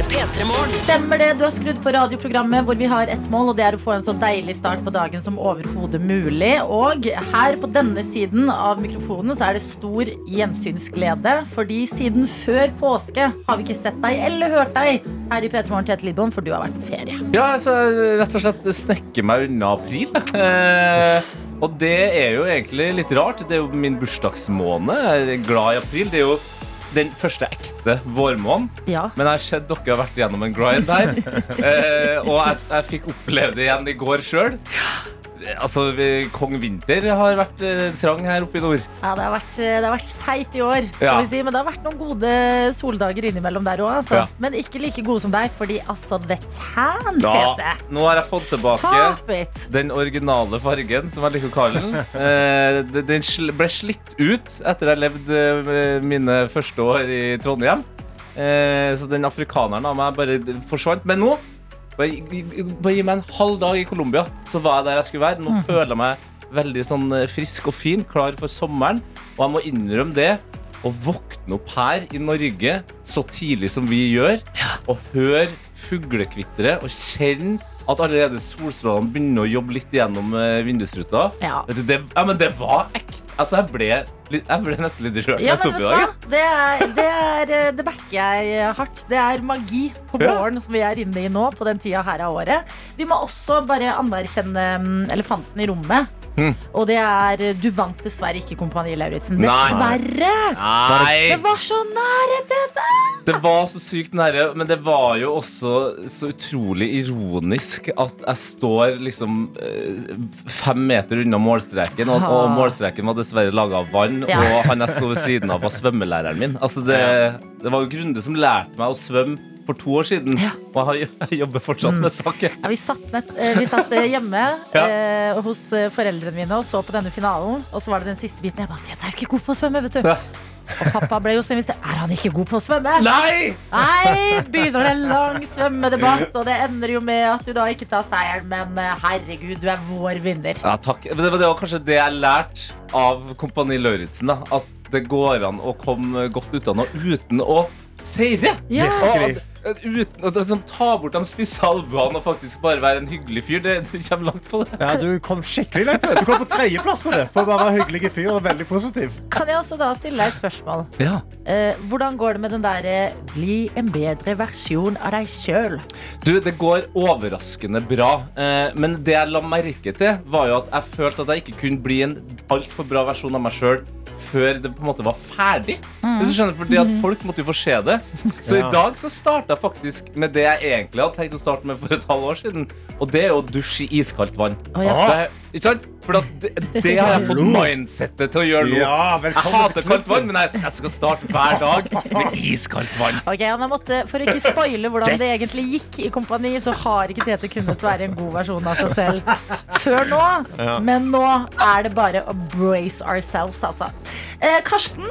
Er P3 Morgen. Stemmer det, du har skrudd på radioprogrammet hvor vi har ett mål, og det er å få en så deilig start på dagen som overhodet mulig. Og her på denne siden av mikrofonen så er det stor gjensynsglede, fordi siden før påske har vi ikke sett deg eller hørt deg her i P3 Morgen Tete Lidbom, for du har vært på ferie. Ja, altså, rett og slett snekke meg unna april. Eh, og det er jo egentlig litt rart. Det er jo min bursdagsmåned. Jeg er glad i april. Det er jo den første ekte vårmånen. Ja. Men jeg har sett dere har vært gjennom en grind der. eh, og jeg, jeg fikk oppleve det igjen i går sjøl. Altså, Kong Vinter har vært eh, trang her oppe i nord. Ja, det har vært, det har vært seigt i år, Ja. vi si. Men det har vært noen gode soldager innimellom der òg, altså. Ja. Men ikke like gode som deg, fordi altså, the tan, ja. Tete. nå har jeg fått tilbake den originale fargen, som jeg liker å kalle den. Eh, den- den ble slitt ut etter jeg levde eh, mine første år i Trondheim. Eh, så den afrikaneren av meg bare forsvant. Men nå, bare, gi- meg en halv dag i Colombia, så var jeg der jeg skulle være. Nå føler jeg meg veldig sånn eh, frisk og fin, klar for sommeren. Og jeg må innrømme det. Å våkne opp her i Norge så tidlig som vi gjør, og høre fuglekvitteret og kjenne at allerede solstrålene begynner å jobbe litt gjennom eh, vindusruta. Ja. Vet du, det, ja, men det var ekte. Altså, jeg ble, litt, jeg ble nesten litt rørt. Ja, men vet du i hva? Det, er, det, er, eh, det backer jeg hardt. Det er magi på Ja. våren som vi er inne i nå, på den tida her av året. Vi må også bare anerkjenne mm, elefanten i rommet. Mm. Og det er Du vant dessverre ikke Kompani Lauritzen. Dessverre! Nei! Det var så nære dette! Det var så sykt nære, men det var jo også så utrolig ironisk at jeg står liksom eh, fem meter unna målstreken, og, og målstreken var dessverre laga av vann, Ja. og han jeg sto ved siden av, var svømmelæreren min. Altså det, det var jo Grunde som lærte meg å svømme for to år siden, Ja. Mm. og jeg, jobber fortsatt med saken. Ja, vi satt, nett, eh, vi satt eh, hjemme Ja. eh, hos foreldrene mine og så på denne finalen. Og så var det den siste biten. Jeg bare, sier, jeg er jo ikke god på å svømme, vet du. Og pappa ble jo så. Er han ikke god på å svømme? Nei! Nei, begynner det en lang svømmedebatt, og det ender jo med at du da ikke tar seieren, men herregud, du er vår vinner. Ja, takk. Men det, var- kanskje det jeg lærte av Kompani Lauritzen. At det går an å komme godt ut av noe uten å seire. Ja. At, at uten å liksom, ta bort de spisse albuene og faktisk bare være en hyggelig fyr. Det, du kommer langt på det. Ja, du kom skikkelig langt på det. Du kom på tredjeplass på det. For å være hyggelig fyr og veldig positiv. Kan jeg også da stille deg et spørsmål? Ja. Eh, hvordan går det med den derre bli en bedre versjon av deg sjøl? Du, det går overraskende bra. Eh, men det jeg la merke til, var jo at jeg følte at jeg ikke kunne bli en altfor bra versjon av meg sjøl før det på en måte var ferdig. Du skjønner, fordi at Folk måtte jo få se det. Så Ja. i dag så starta jeg faktisk med det jeg egentlig hadde tenkt å starte med for et halvt år siden. Og det er å dusje i iskaldt vann. Oh, ja. Det, ikke sant? For det, det har jeg fått mindsettet til å gjøre nå. Ja, Jeg hater kaldt vann, men jeg, jeg skal starte hver dag med iskaldt vann. Ok, han har måttet, For å ikke spoile hvordan det egentlig gikk i Kompani, så har ikke Tete kunnet være en god versjon av seg selv før nå. Ja. Men nå er det bare å brace ourselves, altså. Eh, Karsten,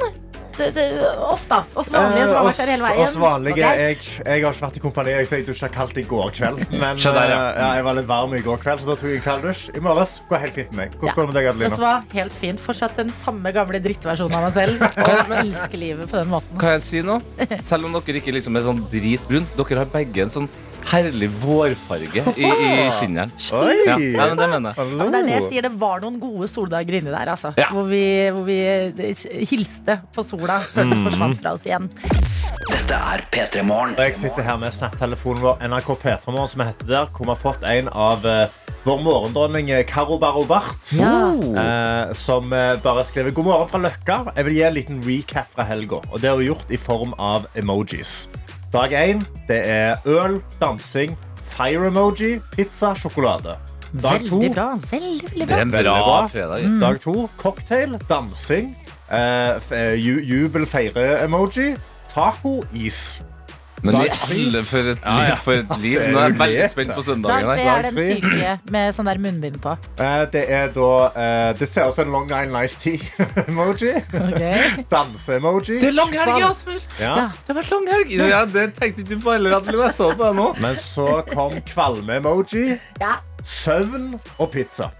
oss da. Oss vanlige som har vært her hele veien. Eh, Oss vanlige, jeg, jeg har ikke vært i kompani. Så jeg dusja kaldt i går kveld. Men der, ja. eh, ja, jeg var litt varm i går kveld, så da tok jeg en kalddusj. I morges går helt fint med meg. Hvordan går det med deg, Vet du Adelina? hva? Helt fint. Fortsatt den samme gamle drittversjonen av meg selv. Og elsker livet på den måten. Kan jeg si noe? Selv om dere ikke liksom er sånn dritbrun, dere har begge en sånn herlig vårfarge i, i skinnene. Oi! Ja, ja, men det mener jeg. Ja, Men det er det jeg sier, det var noen gode soldager inni der, altså. Ja. Hvor, vi, hvor vi eh, hilste på sola før den forsvant fra oss igjen. Dette er P3 Morgen. Jeg sitter her med snapptelefonen vår NRK P3morgen, som heter der, hvor vi har fått en av eh, vår morgendronning eh, Karo Barobart. Ja. Eh, som bare skriver God morgen fra Løkka. Jeg vil gi en liten recap fra helga. Og det har vi gjort i form av emojis. Dag én det er øl, dansing, fire-emoji, pizza, sjokolade. Dag to, Veldig bra. Veldig, veldig bra. Det er en Veldig bra bra. fredag. dag to cocktail, dansing, eh, eh, ju jubel, feire-emoji, taco, is. Men i alle for et Ja, ja. liv, for et liv. Nå er jeg veldig spent på Dag søndagen. tre er den syke med sånn der munnbind på. Eh, Det er da eh, Det ser ut som en Long Island Nice Tea-emoji. Okay. Danse-emoji. Det er langhelg! Asbjørn. Ja. Ja. Det har vært langhelg. Ja, det tenkte ikke du på heller at jeg så på det nå. Men så kom kvalme-emoji. Ja. Søvn og pizza.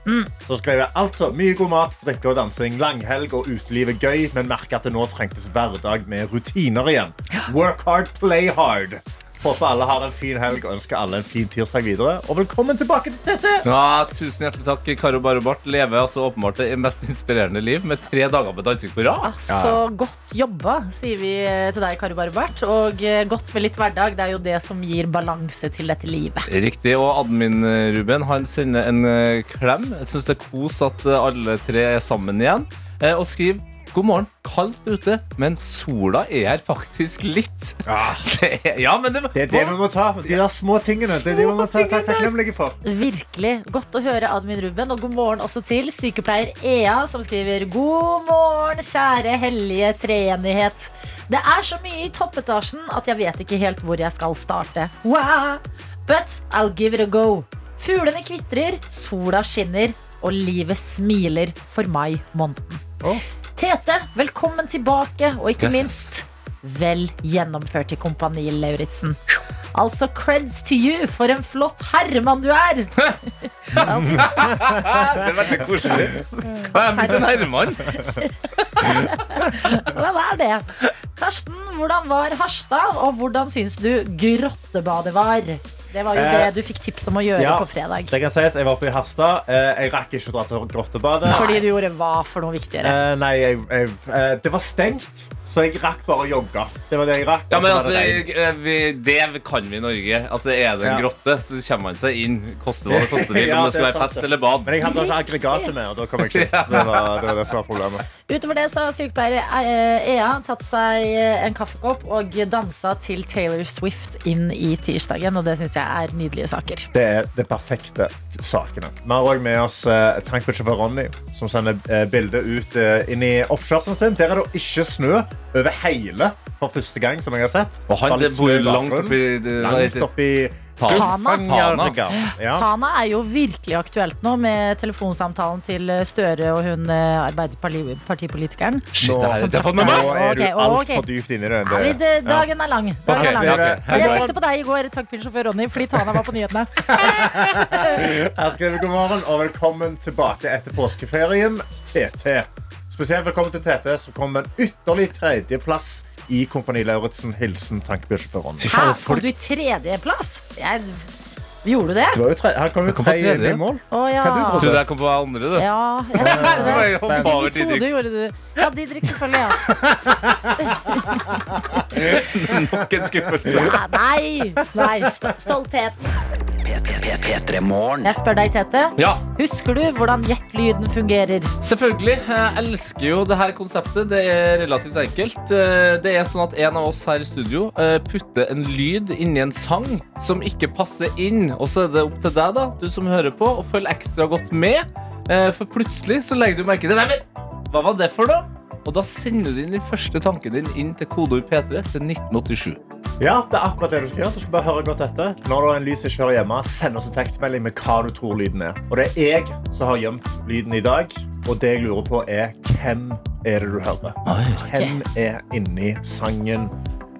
Så skrev jeg altså mye god mat, drikke og dansing, langhelg og utelivet gøy, men merka at det nå trengtes hverdag med rutiner igjen. Work hard, play hard. Håper alle har en fin helg og ønsker alle en fin tirsdag videre. Og velkommen tilbake til TT! Ja, tusen hjertelig takk. Karo Barobart lever altså åpenbart det mest inspirerende liv med tre dager med dansing på rad. Ah, ja. godt jobba, sier vi eh, til deg, Karo Barobart. Og eh, godt med litt hverdag. Det er jo det som gir balanse til dette livet. Riktig. Og admin-Ruben han sender en eh, klem. Jeg syns det er kos at eh, alle tre er sammen igjen. Eh, Og skriver God morgen. Kaldt ute, men sola er her faktisk litt. Det er, ja, men det, Det er det vi må ta. De der små tingene. Det er det vi må ta ta- takknemlige for. Virkelig godt å høre Admin Ruben. Og god morgen også til sykepleier Ea, som skriver God morgen, kjære hellige treenighet. Det er så mye i toppetasjen at jeg vet ikke helt hvor jeg skal starte. Wow. But I'll give it a go. Fuglene kvitrer, sola skinner, og livet smiler for mai måneden. Å. Tete, velkommen tilbake, og ikke minst vel gjennomført i Kompani Lauritzen. Altså creds to you for en flott herremann du er! Det er veldig koselig. Hva er blitt en herremann? Hva er det? Karsten, hvordan var Harstad, og hvordan syns du grottebadet var? Det var jo Eh, det du fikk tips om å gjøre ja. på fredag. Det kan sies, Jeg var oppe i Harstad. Eh, Jeg rakk ikke å dra til Grottebadet. Fordi du gjorde hva for noe viktigere? Eh, Nei, jeg, jeg, eh, det var stengt, så jeg rakk bare å jogge. Det var det jeg rakk. Ja, men altså, det eh, vi, Det kan vi i Norge. Altså, Er det en Ja. grotte, så kommer man seg inn. Koste hva det koste vil. Ja, Om det skal være fest eller bad. Men jeg hadde ikke aggregatet med, og da kom jeg ikke. Så det var det, var det som var problemet. Utover det så har sykepleier eh, Ea tatt seg eh, en kaffekopp og dansa til Taylor Swift inn i tirsdagen, og det syns jeg er nydelige saker. Det er de perfekte sakene. Vi har også med oss eh, tankbusjåfør Ronny, som sender eh, bilde ut eh, inn i oppkjørselen sin. Der er det ikke snø over hele for første gang, som jeg har sett. Og han det bor langt oppi det- Langt oppi Tana. Tana. Ja. Tana er jo virkelig aktuelt nå med telefonsamtalen til eh, Støre og hun eh, Arbeiderpartipolitikeren. Shit, det her Nå- det har med meg! Nå er du altfor dypt inni det. Ja, vi, det, dagen er lang. Dagen okay, er lang. ja, ok. Men jeg tenkte på deg i går, tankbilsjåfør Ronny, fordi Tana var på nyhetene. Her skriver god morgen og velkommen tilbake etter påskeferien. TT. Spesielt velkommen til TT, som kom med en ytterlig tredjeplass i Kompani Lauritzen. Hilsen tankbilsjåføren. Her kom du i tredjeplass? Jeg, gjorde du det? Du jo tre, Her kom jo Jeg kom tre tredje. i mål. Å ja. Hva du trodde? Trodde jeg kom på andre, du. Ja, ja, Det var det. jo hoppet over Didrik. gjorde du Ja, Didrik, selvfølgelig. Ja. Nok en skuffelse. Ja, nei, nei, stolthet. P3 Morgen. Jeg spør deg, Tete. Ja, Husker du hvordan jet-lyden fungerer? selvfølgelig. Jeg elsker jo det her konseptet. Det er relativt enkelt. Eh, Det er sånn at en av oss her i studio eh, putter en lyd inni en sang som ikke passer inn. Og så er det opp til deg, da, du som hører på, å følge ekstra godt med. Eh, For plutselig så legger du merke til Nei, men hva var det for noe? Og da sender du inn den første tanken din inn til kodeord P3 til 1987. Ja, det er akkurat det du skal gjøre. Du skal bare høre godt etter. Når du har en lyd som ikke hører hjemme, send oss en tekstmelding med hva du tror lyden er. Og det er jeg som har gjemt lyden i dag. Og det jeg lurer på, er hvem er det du hører? Hvem er inni sangen?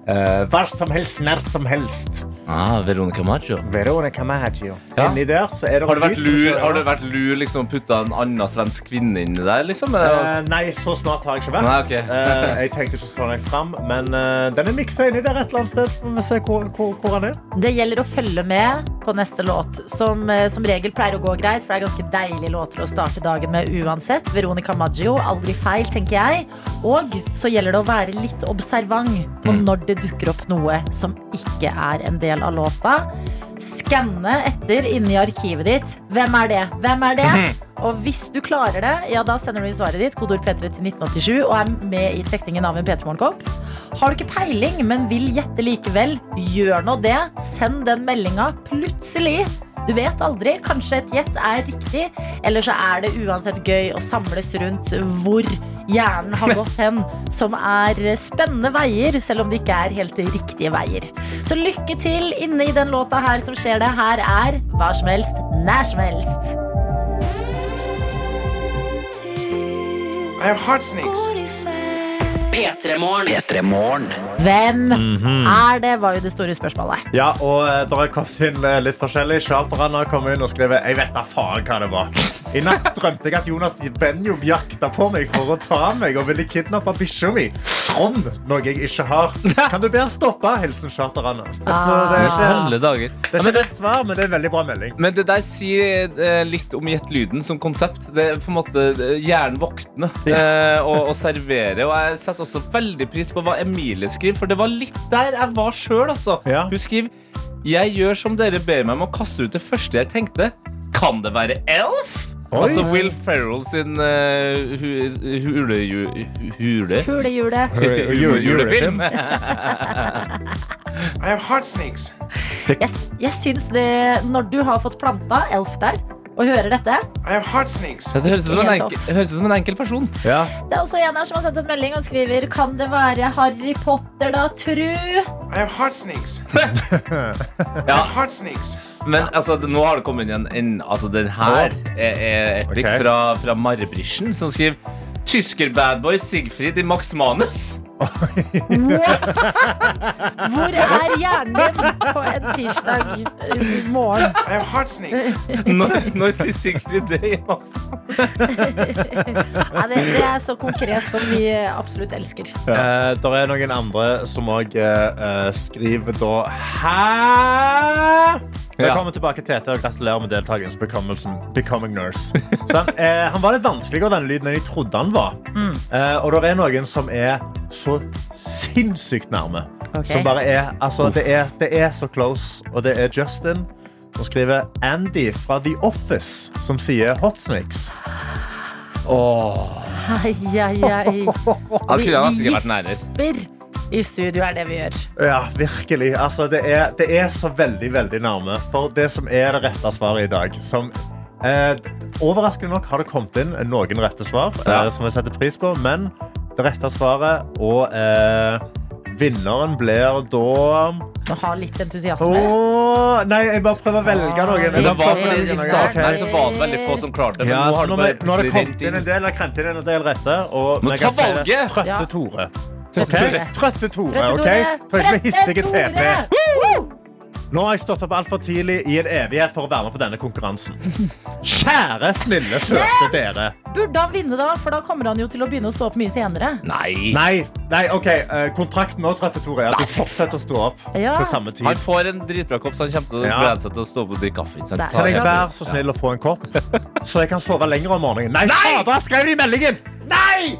Uh, hva som helst, når som helst. Ah, Veronica Maggio. Veronica Maggio. Ja. Inni der så er det Har det vært lur, å har det vært lur liksom putta en annen svensk kvinne inni der, liksom? Uh, nei, så smart har jeg ikke vært. Nei, okay. uh, jeg tenkte ikke så langt fram, men den er miksa inni der et eller annet sted. Vi ser se hvor, hvor, hvor han er. Det gjelder å følge med på neste låt, som som regel pleier å gå greit, for det er ganske deilige låter å starte dagen med uansett. Veronica Maggio, aldri feil, tenker jeg. Og så gjelder det å være litt observant på når det dukker opp noe som ikke er en del av låta. Skanne etter inni arkivet ditt. Hvem er det? Hvem er det? Og hvis du klarer det, ja, da sender du svaret ditt, kodord P3 til 1987, og er med i trekningen av en P3 Morgenkopp. Har du ikke peiling, men vil gjette likevel, gjør nå det. Send den meldinga plutselig. Du vet aldri. Kanskje et gjett er riktig, eller så er det uansett gøy å samles rundt hvor hjernen har gått hen, som er spennende veier, selv om det ikke er helt riktige veier. Så lykke til inne i den låta her som skjer det. Her er hva som helst, nær som helst. I have heart snakes. P3 Morgen. P3 Morgen. Hvem Mhm. er det, var jo det store spørsmålet. Ja, og eh, det har kommet inn eh, litt forskjellig. Charterne har kommet inn og skrevet Jeg vet da faen hva det var. I natt drømte jeg at Jonas Benjom jakta på meg for å ta meg og ville kidnappe bikkja mi. Trond, noe jeg ikke har. Kan du be han stoppe? Hilsen charterne. Altså, det er ikke, Alle det er ikke et svar, men det er en veldig bra melding. Men det der sier eh, litt om Gjett lyden som konsept. Det er på en måte Hjernen våkner og, og serverer. Og jeg setter også veldig pris på hva Emilie skriver, for det var litt der jeg var sjøl. Altså. Ja. Hun skriver Jeg gjør som dere ber meg om å kaste ut det første jeg tenkte. Kan det være Elf? Oi. Altså Will Ferrell sin uh, hu, hule, hu, hule Kulehjulet. Jule- julefilm. I have heart snakes. Jeg, jeg syns det, når du har fått planta Elf der, og hører dette I have. Det høres ut som en enkel, høres ut som en enkel person. Ja. Det er også en her som har sendt en melding og skriver Kan det være Harry Potter, da, tru? I have heart. I Ja, have heart snakes. Men altså, nå har det kommet inn en, en Altså, den her er, er epic okay. fra, fra Marbrischen, som skriver Tysker-badboy Sigfrid i Max Manus. What? Hvor er hjernen din på en tirsdag eh, morgen? I have heart snakes. Når, når sier Sigfrid det i Max Ja, det, det er så konkret som vi absolutt elsker. Eh, det er noen andre som òg skriver da Hæ? Velkommen tilbake, Tete, og gratulerer med deltakelsen Becoming, Becoming Nurse. Så han, eh, han var litt vanskeligere den lyden enn jeg trodde han var. Eh, og det er noen som er så sinnssykt nærme. Okay. Som bare er, altså, det, er, det er så close, og det er Justin. som skriver Andy fra The Office, som sier Hot Snakes. Ai, ai, ai. Han kunne nesten ikke vært nærere. I studio er det vi gjør. Ja, virkelig. Altså, det, er, det er så veldig, veldig nærme. For det som er det rette svaret i dag som eh, Overraskende nok har det kommet inn noen rette svar, Ja. eh, som jeg setter pris på. Men det rette svaret og eh, vinneren blir da Å ha litt entusiasme. Åh, Nei, jeg bare prøver å velge noen. Men det var fordi I starten her så var det veldig få som klarte det. Men Ja, nå har det bare nå har det kommet inn en del, jeg inn en del rette. Og men ta valget! Trøtte Ja. Tore. Trøtte Ok? Tore. Trøtte Tore, Trøtte ok? Ikke hissige TT. Nå har jeg stått opp altfor tidlig i en evighet for å være med på denne konkurransen. Kjære, snille, søte dere. Burde han vinne, da? For da kommer han jo til å begynne å stå opp mye senere. Nei. Nei, nei, OK. eh, Kontrakten nå, Trøtte Tore, er at du fortsetter å stå opp Ja. til samme tid. Han får en dritbra kopp, så han kommer til å glede seg til å stå opp og drikke kaffe. Kan jeg være så snill å få en kopp, så jeg kan sove lenger om morgenen? Nei, fader, skrev det i meldingen! Nei!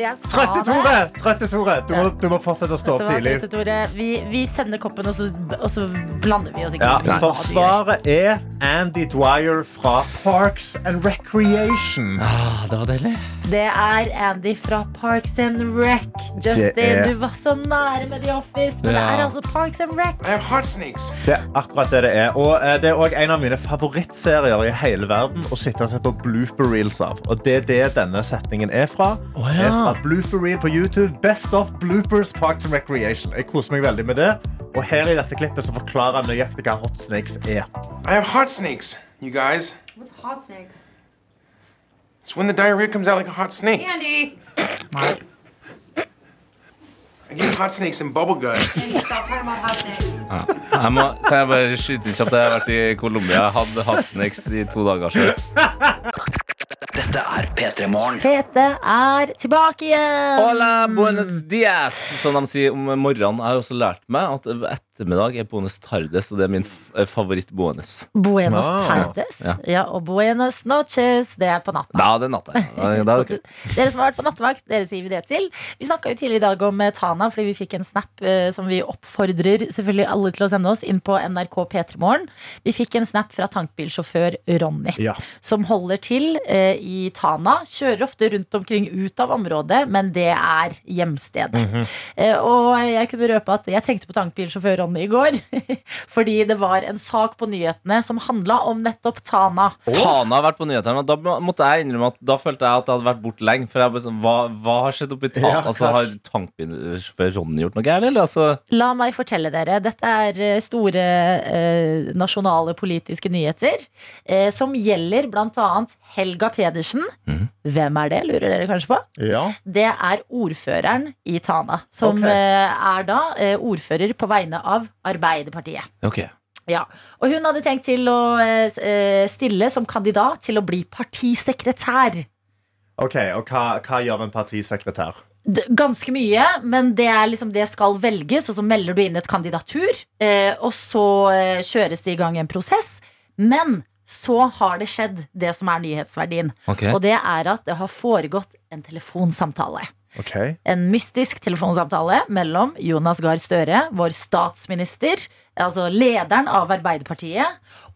Trøtte. Tore, Trøtte Tore, du må, du må fortsette å stå opp tidlig. Trøtte, Tore? Vi, vi sender koppen, og så, og så blander vi oss ikke Ja, for svaret er Andy Dwyer fra Parks and Recreation. Ah, det var deilig. Det er Andy fra Parks and Rec. Justin, er- du var så nære med The Office, men det er altså Parks and Rec. I have. Det er akkurat det det er. Og eh, det er også en av mine favorittserier i hele verden å sitte og se på blooper reels av. Og det er det denne setningen er fra. Det er fra blooper reel på YouTube. Best of bloopers Parks and Recreation. Jeg koser meg veldig med det. Og her i dette klippet så forklarer han nøyaktig hva hot snakes er. I have hot snakes, you guys. What's hot snakes? It's when the diarrhea comes out like a hot snake. Andy! I get hot snakes and bubble gum. Snakes. Jeg må, kan jeg bare skyte inn kjapt? Jeg har vært i Colombia. Jeg hadde hot snakes i to dager siden. Dette er P3 Morgen. Tete er tilbake igjen. Hola, buenos dias, som de sier om morgenen. Jeg har også lært meg at ettermiddag er buenos tardes, og det er min eh, favoritt-buenos. Buenos Ah. tardes. Ja. Ja, og buenos noches. Det er på natta. Da er det natta. Da, da, er det. Dere som har vært på nattevakt, dere sier vi det til. Vi snakka jo tidligere i dag om eh, Tana, fordi vi fikk en snap eh, som vi oppfordrer selvfølgelig alle til å sende oss inn på NRK P3morgen. Vi fikk en snap fra tankbilsjåfør Ronny, Ja. som holder til eh, i Tana. Kjører ofte rundt omkring ut av området, men det er hjemstedet. Mhm. eh, og jeg kunne røpe at jeg tenkte på tankbilsjåfør Ronny Ronny i går. Fordi det var en sak på nyhetene som handla om nettopp Tana. Tana har vært på nyhetene, og da måtte jeg innrømme at da følte jeg at jeg hadde vært borte lenge. For jeg bare sånn, hva, hva har skjedd oppi Tana? Ja, altså, har tankbilsjåfør Ronny gjort noe gærent, eller? Altså, La meg fortelle dere. Dette er eh, store eh, nasjonale politiske nyheter eh, som gjelder bl.a. Helga Pedersen. Mm. Hvem er det, lurer dere kanskje på? Ja. Det er ordføreren i Tana. Som okay. eh, er da eh, ordfører på vegne av Arbeiderpartiet. Okay. Ja, og hun hadde tenkt til å eh, eh, stille som kandidat til å bli partisekretær. Ok, Og hva, hva gjør en partisekretær? Ganske mye, men det er liksom det skal velges, og så melder du inn et kandidatur. Eh, og så eh, kjøres det i gang en prosess. Men så har det skjedd det som er nyhetsverdien. Okay. Og det er at det har foregått en telefonsamtale. Ok, En mystisk telefonsamtale mellom Jonas Gahr Støre, vår statsminister, altså lederen av Arbeiderpartiet,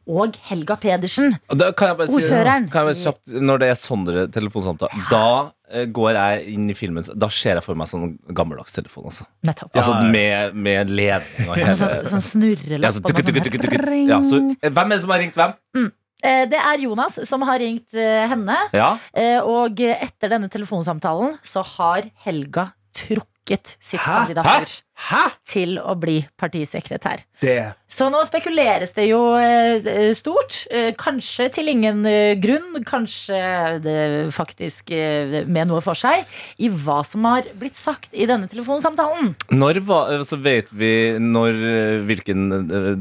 og Helga Pedersen. Da kan jeg bare si, Ordføreren. kan jeg bare kjapt, Når det er sånne telefonsamtaler, da eh, går jeg inn i filmen Da ser jeg for meg sånn gammeldags telefon. Altså, Nettopp. altså Ja, ja. med, med ledning og hele sånn, sånn snurrelapp. ja, så, ja, Hvem er det som har ringt hvem? Eh, Det er Jonas som har ringt eh, henne. Ja, Eh, Og etter denne telefonsamtalen så har Helga trukket sitt Hæ? kandidatur Hæ? til å bli partisekretær. Det Så nå spekuleres det jo eh, stort. Eh, Kanskje til ingen eh, grunn, kanskje det faktisk med noe for seg, i hva som har blitt sagt i denne telefonsamtalen. Når var, så vet vi når, hvilken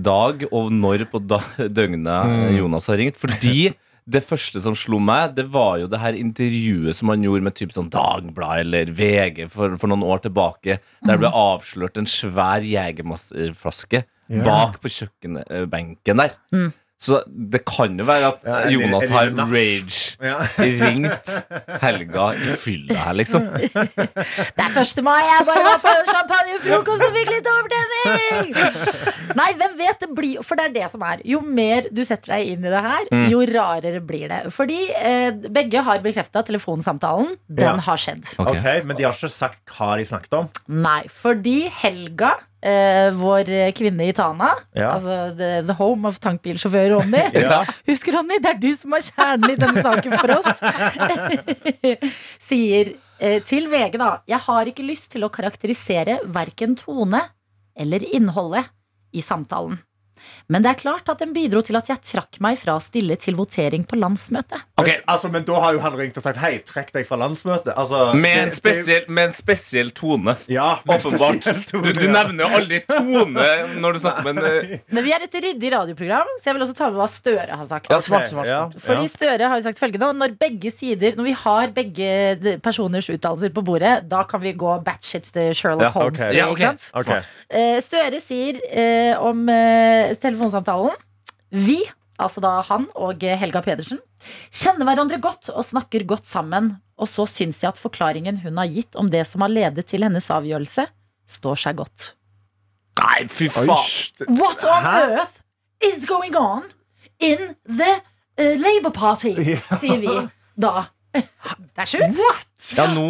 dag og når på da, døgnet eh, Jonas har ringt. Fordi det første som slo meg, det var jo det her intervjuet som han gjorde med typ sånn Dagbladet eller VG for, for noen år tilbake. Der det ble avslørt en svær Jegermasterflaske bak på kjøkkenbenken der. Så det kan jo være at Ja, Jonas har rage ja. ringt Helga i fylla her, liksom. Det er 1. mai, jeg bare var på champagnefrokost og fikk litt overtenning! Nei, hvem vet, det blir For det er det som er. Jo mer du setter deg inn i det her, jo rarere blir det. Fordi eh, begge har bekrefta telefonsamtalen. Den Ja. har skjedd. Okay. Ok, Men de har ikke sagt hva de snakket om? Nei, fordi Helga, eh, vår kvinne i Tana, Ja. altså the, the home of tankbilsjåfør Ronny Ja. Husker Ronny, det er du som er kjernen i denne saken for oss. Sier eh, til VG da Jeg har ikke lyst til å karakterisere verken tone eller innholdet i samtalen. Men det er klart at den bidro til at jeg trakk meg fra å stille til votering på landsmøtet. Okay. Altså, men da har jo han ringt og sagt Hei, trekk deg fra landsmøtet. Altså, Med en spesiell, med en spesiell tone. Ja, Åpenbart. Du, du nevner jo aldri tone når du snakker med en eh, Men vi er et ryddig radioprogram, så jeg vil også ta med hva Støre har sagt. Ja, smart, smart, smart. Fordi. Støre har jo sagt følgende Når begge sider Når vi har begge personers uttalelser på bordet, da kan vi gå batshit til Sherlock Ja, Holmes. ok. Ja, ok. Ikke sant? Ok. Eh, Støre sier eh, om eh, telefonsamtalen Vi, altså da han og Helga Pedersen, kjenner hverandre godt og snakker godt sammen. Og så syns jeg at forklaringen hun har gitt om det som har ledet til hennes avgjørelse, står seg godt. Nei, fy faen. What on Hæ? earth is going on in the uh, Labour Party? Sier vi da. Det er sjukt. Ja, nå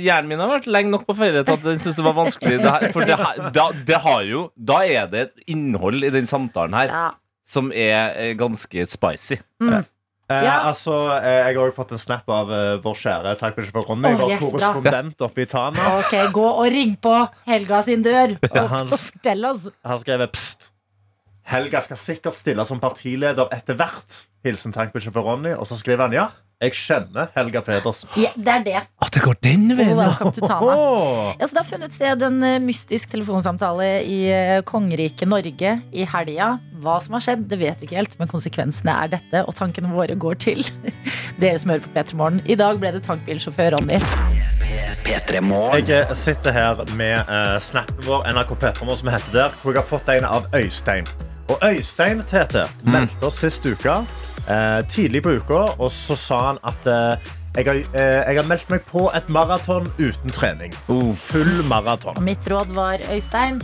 Hjernen min har vært lenge nok på ferie til at den synes det var vanskelig. Det her, for det, da, det har jo Da er det et innhold i den samtalen her Ja. som er eh, ganske spicy. Eh, Ja. altså, eh, jeg har også fått en snap av eh, vår kjære takk for Ronny, oh, vår yes, korrespondent oppe i Tana. Ok, gå og ring på Helga sin dør og han- fortell oss. Han skrev pst. Helga skal sikkert stille som partileder etter hvert. Hilsen tankbussjåfør Ronny. Og så skriver han ja, jeg kjenner Helga Pedersen. Ja, det er det. At det går den veien, welcome to Tana. Åh. Ja, så det har funnet sted en eh, mystisk telefonsamtale i eh, kongeriket Norge i helga. Hva som har skjedd, det vet vi ikke helt, men konsekvensene er dette, og tankene våre går til dere som hører på P3 Morgen. I dag ble det tankbilsjåfør Ronny. P3 Jeg eh, sitter her med uh, snappen vår NRK Petremo, som heter der, hvor jeg har fått en av Øystein. Og Øystein Tete meldte oss sist uke, tidlig på uka, og så sa han at eh, jeg, har, eh, jeg har meldt meg på et maraton uten trening. Full maraton. Mitt råd var Øystein.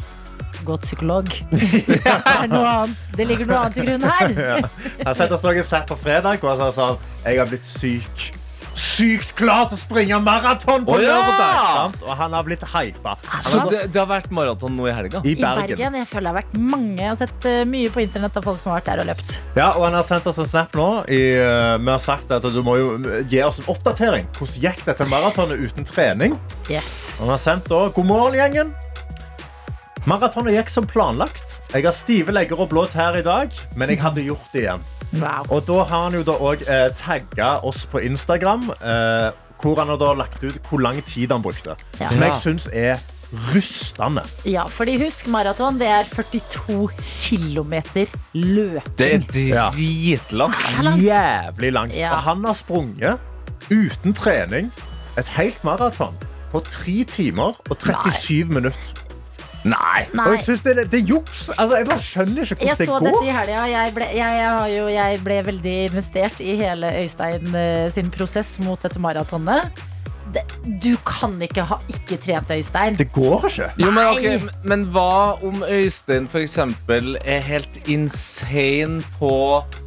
Gå til psykolog. det, er noe annet. det ligger noe annet i grunnen her. Jeg sendte oss en snap på fredag, og han sa sånn Jeg har blitt syk. Sykt klar til å springe maraton på oh, ja! lørdag. sant? Og han har blitt hypa. Så det, det har vært maraton nå i helga. i I Bergen. Bergen. Jeg føler det har vært mange. Jeg har sett eh, mye på internett av folk som har vært der og løpt. Ja, og han har sendt oss en snap nå. I, uh, vi har sagt at du må jo gi oss en oppdatering. Hvordan gikk dette maratonet uten trening? Yes. Han har sendt da God morgen, gjengen. Maratonet gikk som planlagt. Jeg har stive legger og blå tær i dag, men jeg hadde gjort det igjen. Wow. Og da har han jo da òg eh, tagga oss på Instagram, eh, hvor han har da lagt ut hvor lang tid han brukte. Ja. Som jeg Ja. syns er rystende. Ja, fordi husk maraton, det er 42 kilometer løping. Det er dritlangt. Jævlig langt. Ja. Og han har sprunget uten trening et helt maraton på 3 timer og 37 minutter. Nei. Og jeg synes det, det er juks. Altså, jeg bare skjønner ikke hvordan det så går. dette i helga. Jeg, ble- jeg, jeg, har jo- jeg ble veldig investert i hele Øystein eh, sin prosess mot dette maratonet. Det, du kan ikke ha ikke trent Øystein. Det går ikke. Jo, men, ok, Nei. men hva om Øystein for eksempel er helt insane på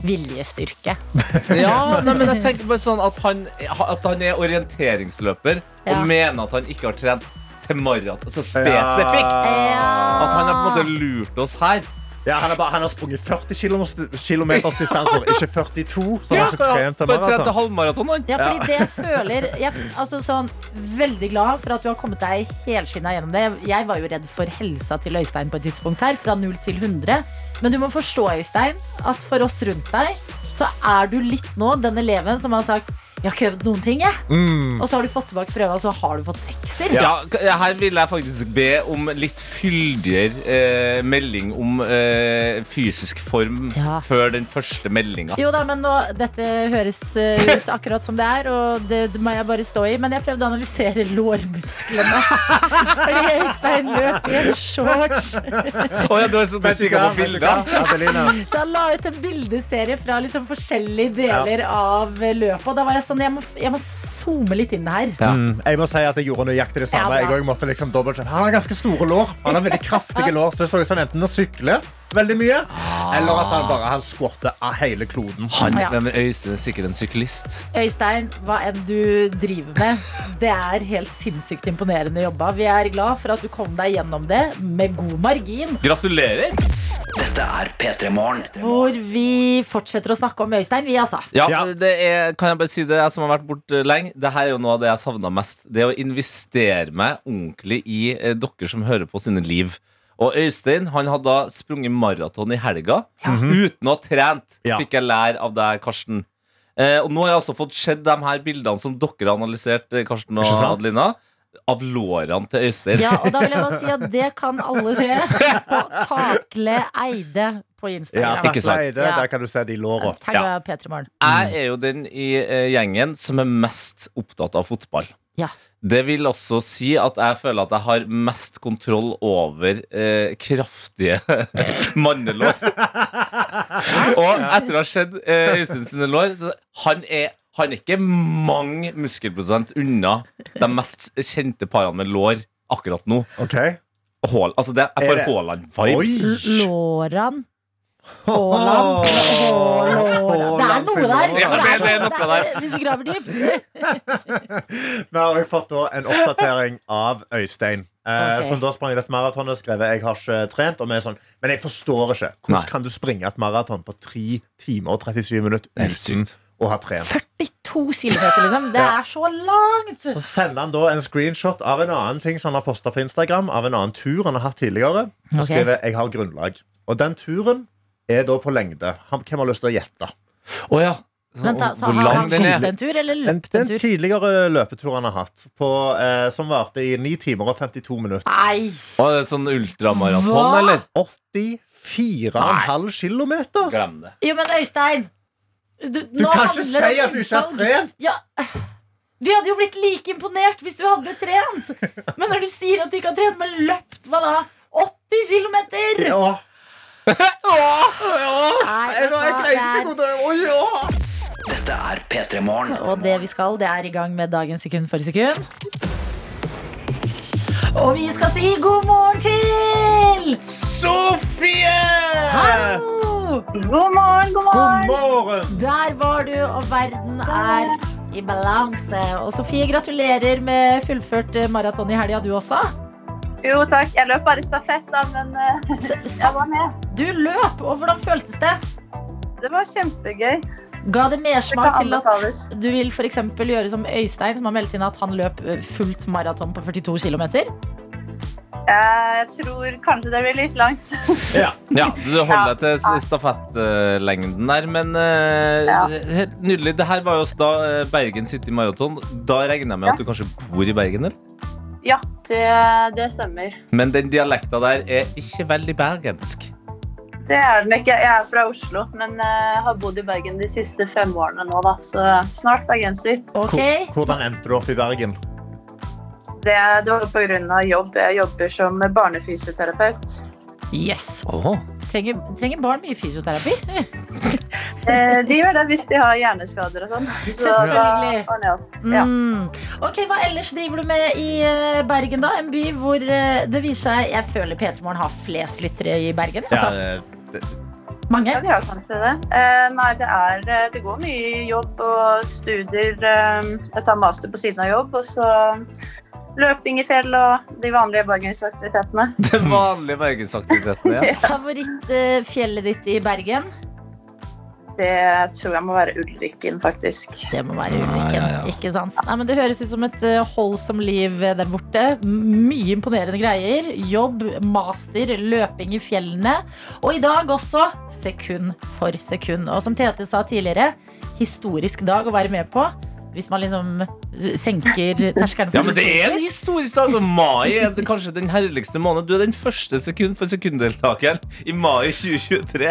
Viljestyrke. Ja, nei, men jeg tenker bare sånn at han, at han er orienteringsløper Ja. og mener at han ikke har trent til maraton. Altså spesifikt. Ja. At han har på en måte lurt oss her. Ja, han, er bare, han har sprunget 40 km distanser, ikke 42. Så han har ikke trent til halvmaraton. Ja, fordi det jeg føler jeg, altså sånn, Veldig glad for at du har kommet deg helskinna gjennom det. Jeg var jo redd for helsa til Øystein på et tidspunkt her, fra 0 til 100. Men du må forstå, Øystein, at for oss rundt deg, så er du litt nå den eleven som har sagt jeg har ikke øvd noen ting, jeg. Mm. Og så har du fått tilbake prøva, og så har du fått sekser. Ja, her vil jeg faktisk be om litt fyldigere eh, melding om eh, fysisk form Ja. før den første meldinga. Jo da, men nå, Dette høres eh, ut akkurat som det er, og det, det må jeg bare stå i. Men jeg prøvde å analysere lårmusklene. Fordi Øystein løp i en shorts. Å ja, du er så kikker på bilder? Så han la ut en bildeserie fra liksom forskjellige deler av løpet. Og da var jeg sånn, jeg må, jeg må zoome litt inn her. Ja. Mm, jeg må si at jeg gjorde nøyaktig det samme. Ja, jeg måtte liksom dobbeltsjekke. Han har ganske store lår. Han har veldig kraftige lår, så det så ut som han enten å sykle veldig mye, eller at han bare har squattet av hele kloden. Han, Ja. men Øystein er sikkert en syklist. Øystein, hva enn du driver med, det er helt sinnssykt imponerende jobba. Vi er glad for at du kom deg gjennom det med god margin. Gratulerer! Dette er P3 Morgen. Hvor vi fortsetter å snakke om Øystein, vi altså. Ja, Ja. det er, kan jeg bare si det, jeg som har vært borte lenge Det her er jo noe av det jeg savna mest. Det å investere meg ordentlig i eh, dere som hører på sine liv. Og Øystein han hadde da sprunget maraton i helga uten å ha trent, Ja. fikk jeg lære av deg, Karsten. Eh, og nå har jeg altså fått sett de her bildene som dere har analysert, eh, Karsten og Adelina, av lårene til Øystein. Ja, og da vil jeg bare si at det kan alle se på Takle Eide på Ja, Instagram. Sant? Eide, Ja. Der kan du se de låra. Tagga P3 Jeg er jo den i eh, gjengen som er mest opptatt av fotball. Ja. Det vil også si at jeg føler at jeg har mest kontroll over eh, kraftige mannelår. Og etter å ha sett eh, Øystein sine lår så han er, han er ikke mange muskelprosent unna de mest kjente parene med lår akkurat nå. Ok. Hål, altså det, jeg Er får det- Haaland-vibes. Oi. Haaland. Det er noe der. Ja, det- det er noe der. Hvis vi graver dypt. Vi har også fått en oppdatering av Øystein. Okay. Som da sprang dette maratonet skrevet jeg har ikke trent. Og vi er sånn, men jeg forstår ikke. Hvordan Nei. kan du springe et maraton på 3 timer og 37 minutter uten å ha trent? 42 km, liksom. Det Ja. er så langt. Så sender han da en screenshot av en annen ting som han har posta på Instagram. Av en annen tur han har hatt tidligere. Og skriver skriver 'Jeg har grunnlag'. Og den turen er da på lengde. Han, hvem har lyst til å gjette? Oh, ja. Vent da, så Hvor Har lang han den er? en tur, eller løpt en en tur? tidligere løpetur han har hatt, på, eh, som varte i 9 timer og 52 minutter. Nei. Og det er sånn ultramaraton, eller? 84,5 kilometer. Glem det. Jo, men Øystein Du, Du nå kan ikke si at du ikke har trent! Ja. Vi hadde jo blitt like imponert hvis du hadde trent. Men når du sier at du ikke har trent, men løpt, hva da? 80 km? Ja. Dette er P3 Morgen. Og det vi skal, det er i gang med dagens sekund for sekund. Og vi skal si god morgen til Sofie! Hallo! God morgen, god morgen. God morgen! Der var du, og verden er i balanse. Og Sofie, gratulerer med fullført maraton i helga, du også. Jo, takk. Jeg løp bare stafett, da, men eh, jeg var med. Du løp, og hvordan føltes det? Det var kjempegøy. Ga det mersmak til at du vil for gjøre som Øystein, som har meldt inn at han løp eh, fullt maraton på 42 km? Jeg tror kanskje det blir litt langt. Ja, du holder deg til stafettlengden der, men eh, Ja. helt nydelig. Det her var jo også da Bergen City Maraton. Da regner jeg med Ja. at du kanskje bor i Bergen, eller? Ja, det, det stemmer. Men den dialekta der er ikke veldig bergensk. Det er den ikke. Jeg er fra Oslo, men jeg har bodd i Bergen de siste fem årene nå, da. Så snart bergenser. Okay. Hvordan endte du opp i Bergen? Det, det var av jobb. Jeg jobber som barnefysioterapeut. yes. Åh. Trenger, trenger barn mye fysioterapi? Eh, de gjør det hvis de har hjerneskader og sånn. Så da Selvfølgelig. ordner. Ja. Mm. Ok, Hva ellers driver du med i eh, Bergen, da? En by hvor eh, det viser seg Jeg føler P3 Morgen har flest lyttere i Bergen. Altså, Ja, det- mange. Ja, de har kanskje det. Eh, nei, det er Det går mye jobb og studier. Jeg tar master på siden av jobb, og så løping i fjell og de vanlige bergensaktivitetene. De vanlige bergensaktivitetene, ja. Favorittfjellet ditt i Bergen? Det tror jeg må være Ulrikken, faktisk. Det må være Ulrikken. ja, ja. Ikke sant? Nei, men det høres ut som et uh, holdsomt liv eh, der borte. Mye imponerende greier. Jobb, master, løping i fjellene. Og i dag også sekund for sekund. Og som Tete sa tidligere, historisk dag å være med på. Hvis man liksom senker terskelen Ja, men det er en historisk. dag, og mai er det kanskje den herligste måneden. Du er den første sekund for sekunddeltakeren i mai 2023.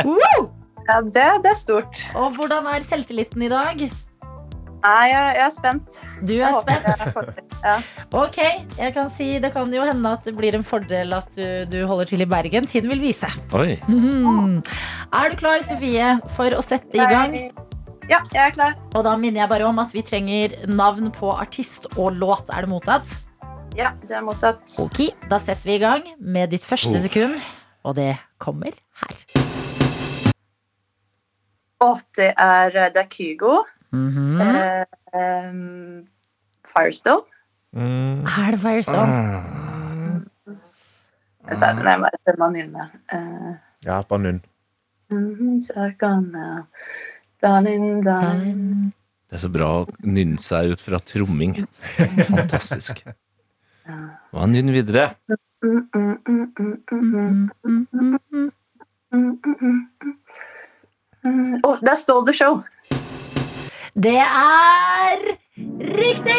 Ja, det, det er stort. Og hvordan er selvtilliten i dag? Nei, jeg, jeg er spent. Du er spent. Ja. Ok, jeg kan si Det kan jo hende at det blir en fordel at du, du holder til i Bergen. Tiden vil vise. Oi. Mhm. Er du klar, Sofie, for å sette i gang? Ja, jeg er klar. Og da minner jeg bare om at vi trenger navn på artist og låt. Er det mottatt? Ja, det er mottatt. Ok, Da setter vi i gang med ditt første Oh. sekund. Og det kommer her. Å, det er, det er Kygo. Mhm. Eh, em, Firestone. mm, Er det Firestone? Dette er den jeg må etter man inne. Eh, ja, bare nunn. mhm, så Darling, darling. Det er så bra å nynne seg ut fra tromming. Fantastisk. Hva nynn videre? Å, oh, der står The Show. Det er riktig!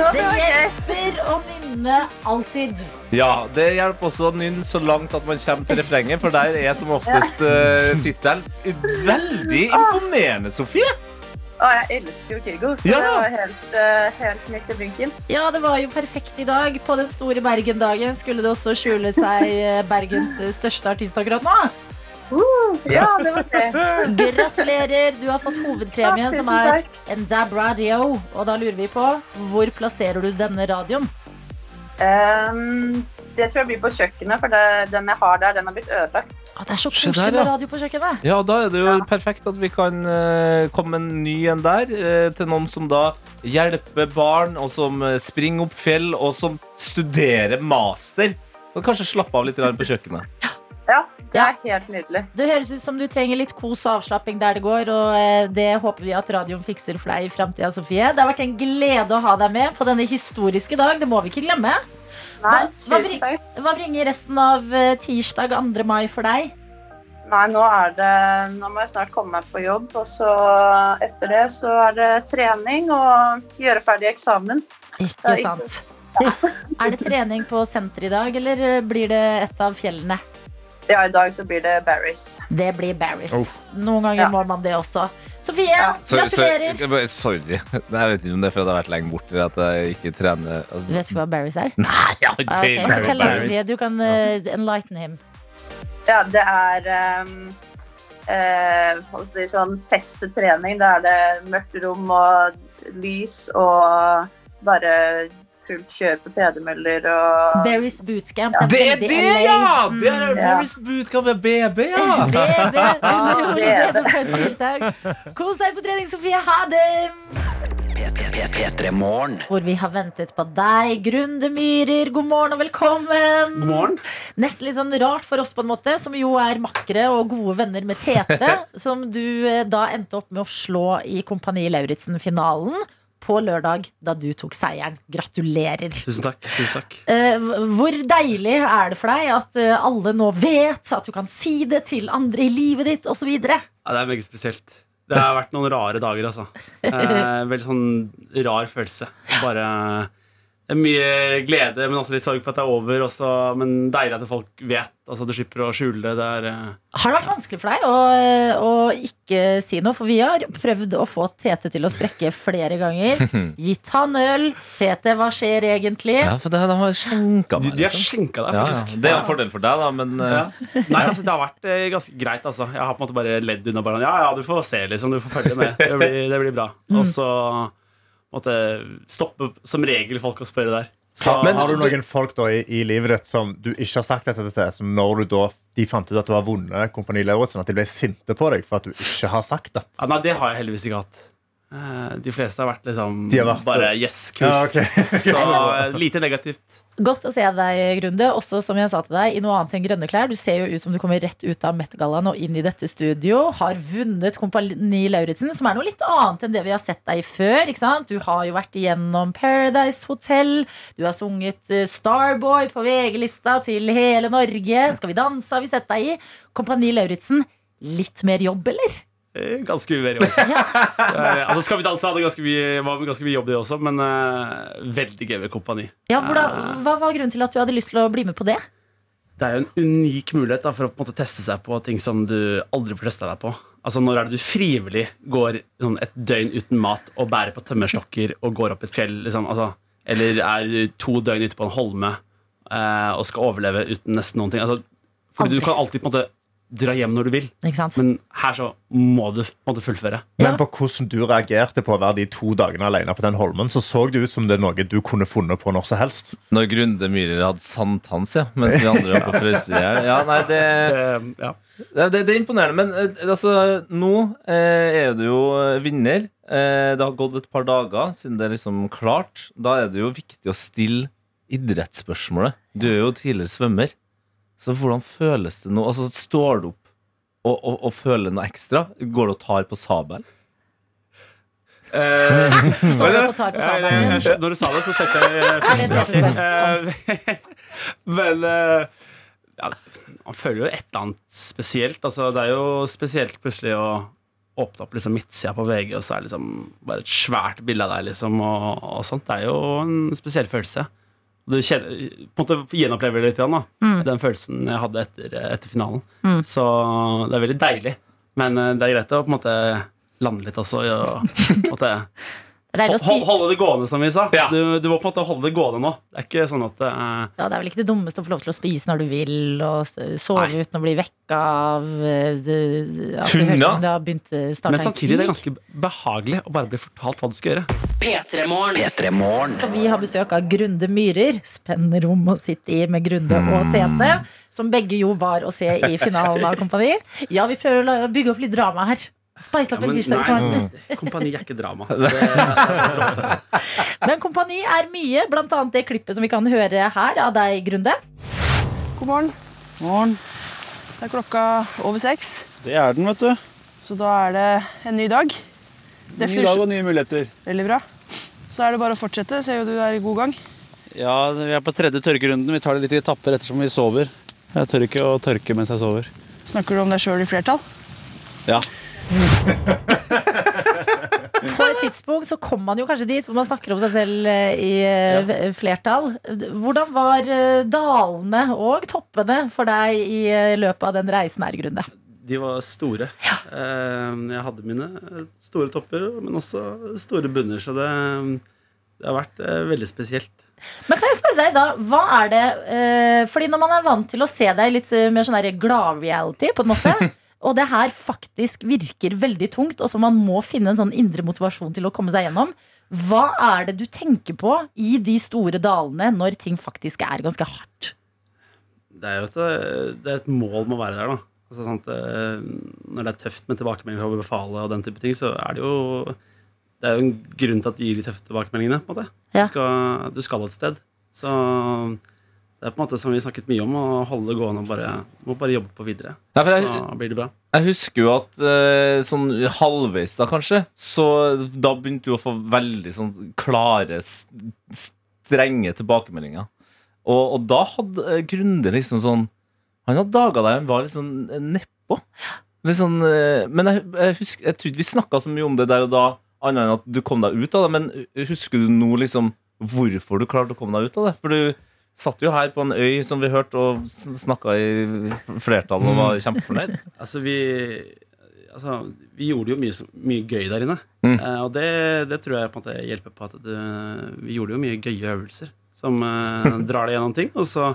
Det hjelper å nynne alltid. Ja, det hjelper også å nynne så langt at man kommer til refrenget, for der er som oftest uh, tittelen. Veldig imponerende, Sofie. Å, jeg elsker jo Kygo, så Ja. det var helt, uh, helt midt i blinken. Ja, det var jo perfekt i dag. På den store Bergen-dagen skulle det også skjule seg eh, Bergens største artist akkurat nå. Ja, det var det. Gratulerer, du har fått hovedpremien, Ja, som er en DAB radio. Og da lurer vi på, hvor plasserer du denne radioen? Um, det tror jeg blir på kjøkkenet, for det, den jeg har der, den har blitt ødelagt. Ah, det er så Se koselig med ja. radio på kjøkkenet. Ja, da er det jo perfekt at vi kan uh, komme en ny en der, uh, til noen som da hjelper barn, og som eh, springer opp fjell, og som studerer master. Og kanskje slappe av litt på kjøkkenet. Ja, det er helt nydelig. Det høres ut som du trenger litt kos og avslapping der det går, og eh, det håper vi at radioen fikser for deg i framtida, Sofie. Det har vært en glede å ha deg med på denne historiske dag. Det må vi ikke glemme. Nei, Hva- hva. Hva bringer resten av eh, tirsdag 2. mai for deg? Nei, nå er det Nå må jeg snart komme meg på jobb, og så etter det så er det trening og gjøre ferdig eksamen. Ikke Ja, sant. Er det trening på senteret i dag, eller blir det et av fjellene? Ja, i dag så blir det Barry's. Det blir Barris. Oh. Noen ganger Ja. må man det også. Sofie, Ja. Så- så- gratulerer. jeg sorry. Jeg vet ikke om det er fordi jeg har vært lenge borte, at jeg ikke trener Vet du hva Barris er? Nei, jeg har ikke Ah, ok, peiling. Barris. Du kan uh, enlighten him. Ja, det er um, eh, sånn testetrening. Da er det mørkt rom og lys og bare fullt kjør på tredemøller og Berries Bootcamp. Det er det, ja! Det er Mm. Paris Bootcamp med BB, ja! BB. Ah. Kos deg på trening, Sofie. Ha det! P3 Hvor vi har ventet på deg, Grunde Myhrer. God morgen og velkommen. God morgen. Nesten litt sånn rart for oss, på en måte, som jo er makkere og gode venner med Tete, som du eh, da endte opp med å slå i Kompani Lauritzen-finalen på lørdag, da du tok seieren. Gratulerer. Tusen takk. tusen takk Eh, hvor deilig er det for deg at eh, alle nå vet, at du kan si det til andre i livet ditt, osv.? ja, Det er veldig spesielt. Det har vært noen rare dager, altså. Eh, veldig sånn rar følelse. Bare mye glede, men også litt sorg for at det er over. Også, men deilig at folk vet. Altså, du slipper å skjule det. det er, eh, Har det vært vanskelig for deg å, å ikke si noe? For vi har prøvd å få Tete til å sprekke flere ganger. Gitt han øl. Tete, hva skjer egentlig? Ja, for det, de har skjenka de, meg, de har liksom. skjenka deg, faktisk. ja. Det er en fordel for deg, da, men eh, Ja. Nei, altså, det har vært eh, ganske greit. Altså. Jeg har på en måte bare ledd unna. Bare, ja, ja, du får se, liksom. Du får følge med. Det blir, det blir bra. Og så måtte stoppe som regel folk å spørre der. Så, Men har du noen folk da i, i livet ditt som du ikke har sagt dette til, som når du da, de fant ut at du har vunnet Kompani Lauritzen, at de ble sinte på deg for at du ikke har sagt det? ja, nei, det har jeg heldigvis ikke hatt. Eh, De fleste har vært liksom De har vært- bare yes, kult. Ja, okay. Så eh, lite negativt. Godt å se deg, Grunde. Også som jeg sa til deg, i noe annet enn grønne klær. Du ser jo ut som du kommer rett ut av Met-gallaen og inn i dette studio. Har vunnet Kompani Lauritzen, som er noe litt annet enn det vi har sett deg i før. Ikke sant? Du har jo vært igjennom Paradise Hotel. Du har sunget eh, Starboy på VG-lista til hele Norge. Skal vi danse har vi sett deg i. Kompani Lauritzen, litt mer jobb, eller? Eh, Ganske mye mer jobb. Eh, altså, Skal vi danse hadde ganske mye, var ganske mye jobb, det også, men eh, veldig gøy med kompani. Ja, for da, Hva var grunnen til at du hadde lyst til å bli med på det? Det er jo en unik mulighet da, for å på en måte teste seg på ting som du aldri får testa deg på. Altså Når er det du frivillig går sånn, et døgn uten mat og bærer på tømmerstokker og går opp et fjell? Liksom, altså, eller er du to døgn ute på en holme eh, og skal overleve uten nesten noen ting? Altså, fordi Aldri. du kan alltid på en måte dra hjem når du vil, Ikke sant? men her så må du må du fullføre. Ja. Men på hvordan du reagerte på å være de to dagene alene på den holmen, så så det ut som det er noe du kunne funnet på når som helst. når Grunde Myhrer hadde sankthans, ja, mens vi andre var på frøseriet Ja, nei, det det, ja. Det, det, det er imponerende, men eh, altså, nå eh, er du jo vinner. Eh, det har gått et par dager siden det er liksom klart. Da er det jo viktig å stille idrettsspørsmålet. Du er jo tidligere svømmer. Så hvordan føles det nå? Altså, står du opp og, og, og føler noe ekstra? Går du og tar på sabelen? Står du opp og tar på jeg- sabelen Når du sa det, så tenkte jeg Eh, Men eh, ja, Man føler jo et eller annet spesielt. Altså, det er jo spesielt plutselig å åpne opp liksom midtsida på VG, og så er det liksom bare et svært bilde av deg. Liksom, og, og sånt. Det er jo en spesiell følelse. Du kjenner, på en måte gjenopplever det litt, igjen, da. Mm. den følelsen jeg hadde etter, etter finalen. Så det er veldig deilig. Men eh, det er greit å på en måte lande litt også. Og, på Det Hold, holde det gående, som vi sa. Ja. Du, du må på en måte holde det gående nå. Det er ikke sånn at eh, Ja, Det er vel ikke det dummeste å få lov til å spise når du vil, og sove Nei. uten å bli vekka av eh, det, Hunder? det eh, starta Men samtidig det er det ganske behagelig å bare bli fortalt hva du skal gjøre. P3 Morgen. P3 Morgen. Og vi har besøk av Grunde Myhrer. Spennende rom å sitte i med Grunde og Tete. Som begge jo var å se i finalen av Kompani. Ja, vi prøver å bygge opp litt drama her. Spice opp en tirsdag. som kompani er ikke drama. Så det, Men Kompani er mye, blant annet det klippet som vi kan høre her av deg, Grunde. God morgen. Morgen. Det er klokka over seks, Det er den, vet du. så da er det en ny dag. Det Ny dag og nye muligheter. Veldig bra. Så er det bare å fortsette. Ser jo du er i god gang. Ja, vi er på tredje tørkerunden. Vi tar det litt i etapper ettersom vi sover. Jeg tør ikke å tørke mens jeg sover. Snakker du om deg sjøl i flertall? Ja. På et tidspunkt så kom man jo kanskje dit hvor man snakker om seg selv eh, i eh, flertall. Hvordan var eh, dalene og toppene for deg i løpet av den reisen her, Grunde? de var store. Ja. Jeg hadde mine store topper, men også store bunner. Så det, det har vært veldig spesielt. Men kan jeg spørre deg da, hva er det Fordi når man er vant til å se deg litt mer sånn glad-reality, på en måte, og det her faktisk virker veldig tungt, og så man må finne en sånn indre motivasjon til å komme seg gjennom, Hva er det du tenker på i de store dalene når ting faktisk er ganske hardt? Det er jo et, eh, det er et mål med å være der, da. Altså, sant, eh, når det er tøft med tilbakemeldinger fra befalet og den type ting, så er det jo Det er jo en grunn til at de gir de tøffe tilbakemeldingene. på en måte Ja. du, skal, du skal et sted. Så det er på en måte som vi snakket mye om, å holde det gående og bare, må bare jobbe på videre. Ja, jeg- så blir det bra. Jeg husker jo at eh, sånn halvveis da, kanskje, så da begynte du å få veldig sånn klare, strenge tilbakemeldinger. Og, og da hadde eh, Grunde liksom sånn Han hadde dager der han var litt sånn eh, nedpå. Sånn, men jeg, jeg husker Jeg tror ikke vi snakka så mye om det der og da, annet enn at du kom deg ut av det. Men husker du nå liksom hvorfor du klarte å komme deg ut av det? For du satt jo her på en øy, som vi hørte, og snakka i flertall og var kjempefornøyd. Altså, vi, altså, vi gjorde jo mye, mye gøy der inne. Mm. Eh, og det, det tror jeg på en måte hjelper på at det, vi gjorde jo mye gøye øvelser som eh, drar deg gjennom ting. Og så,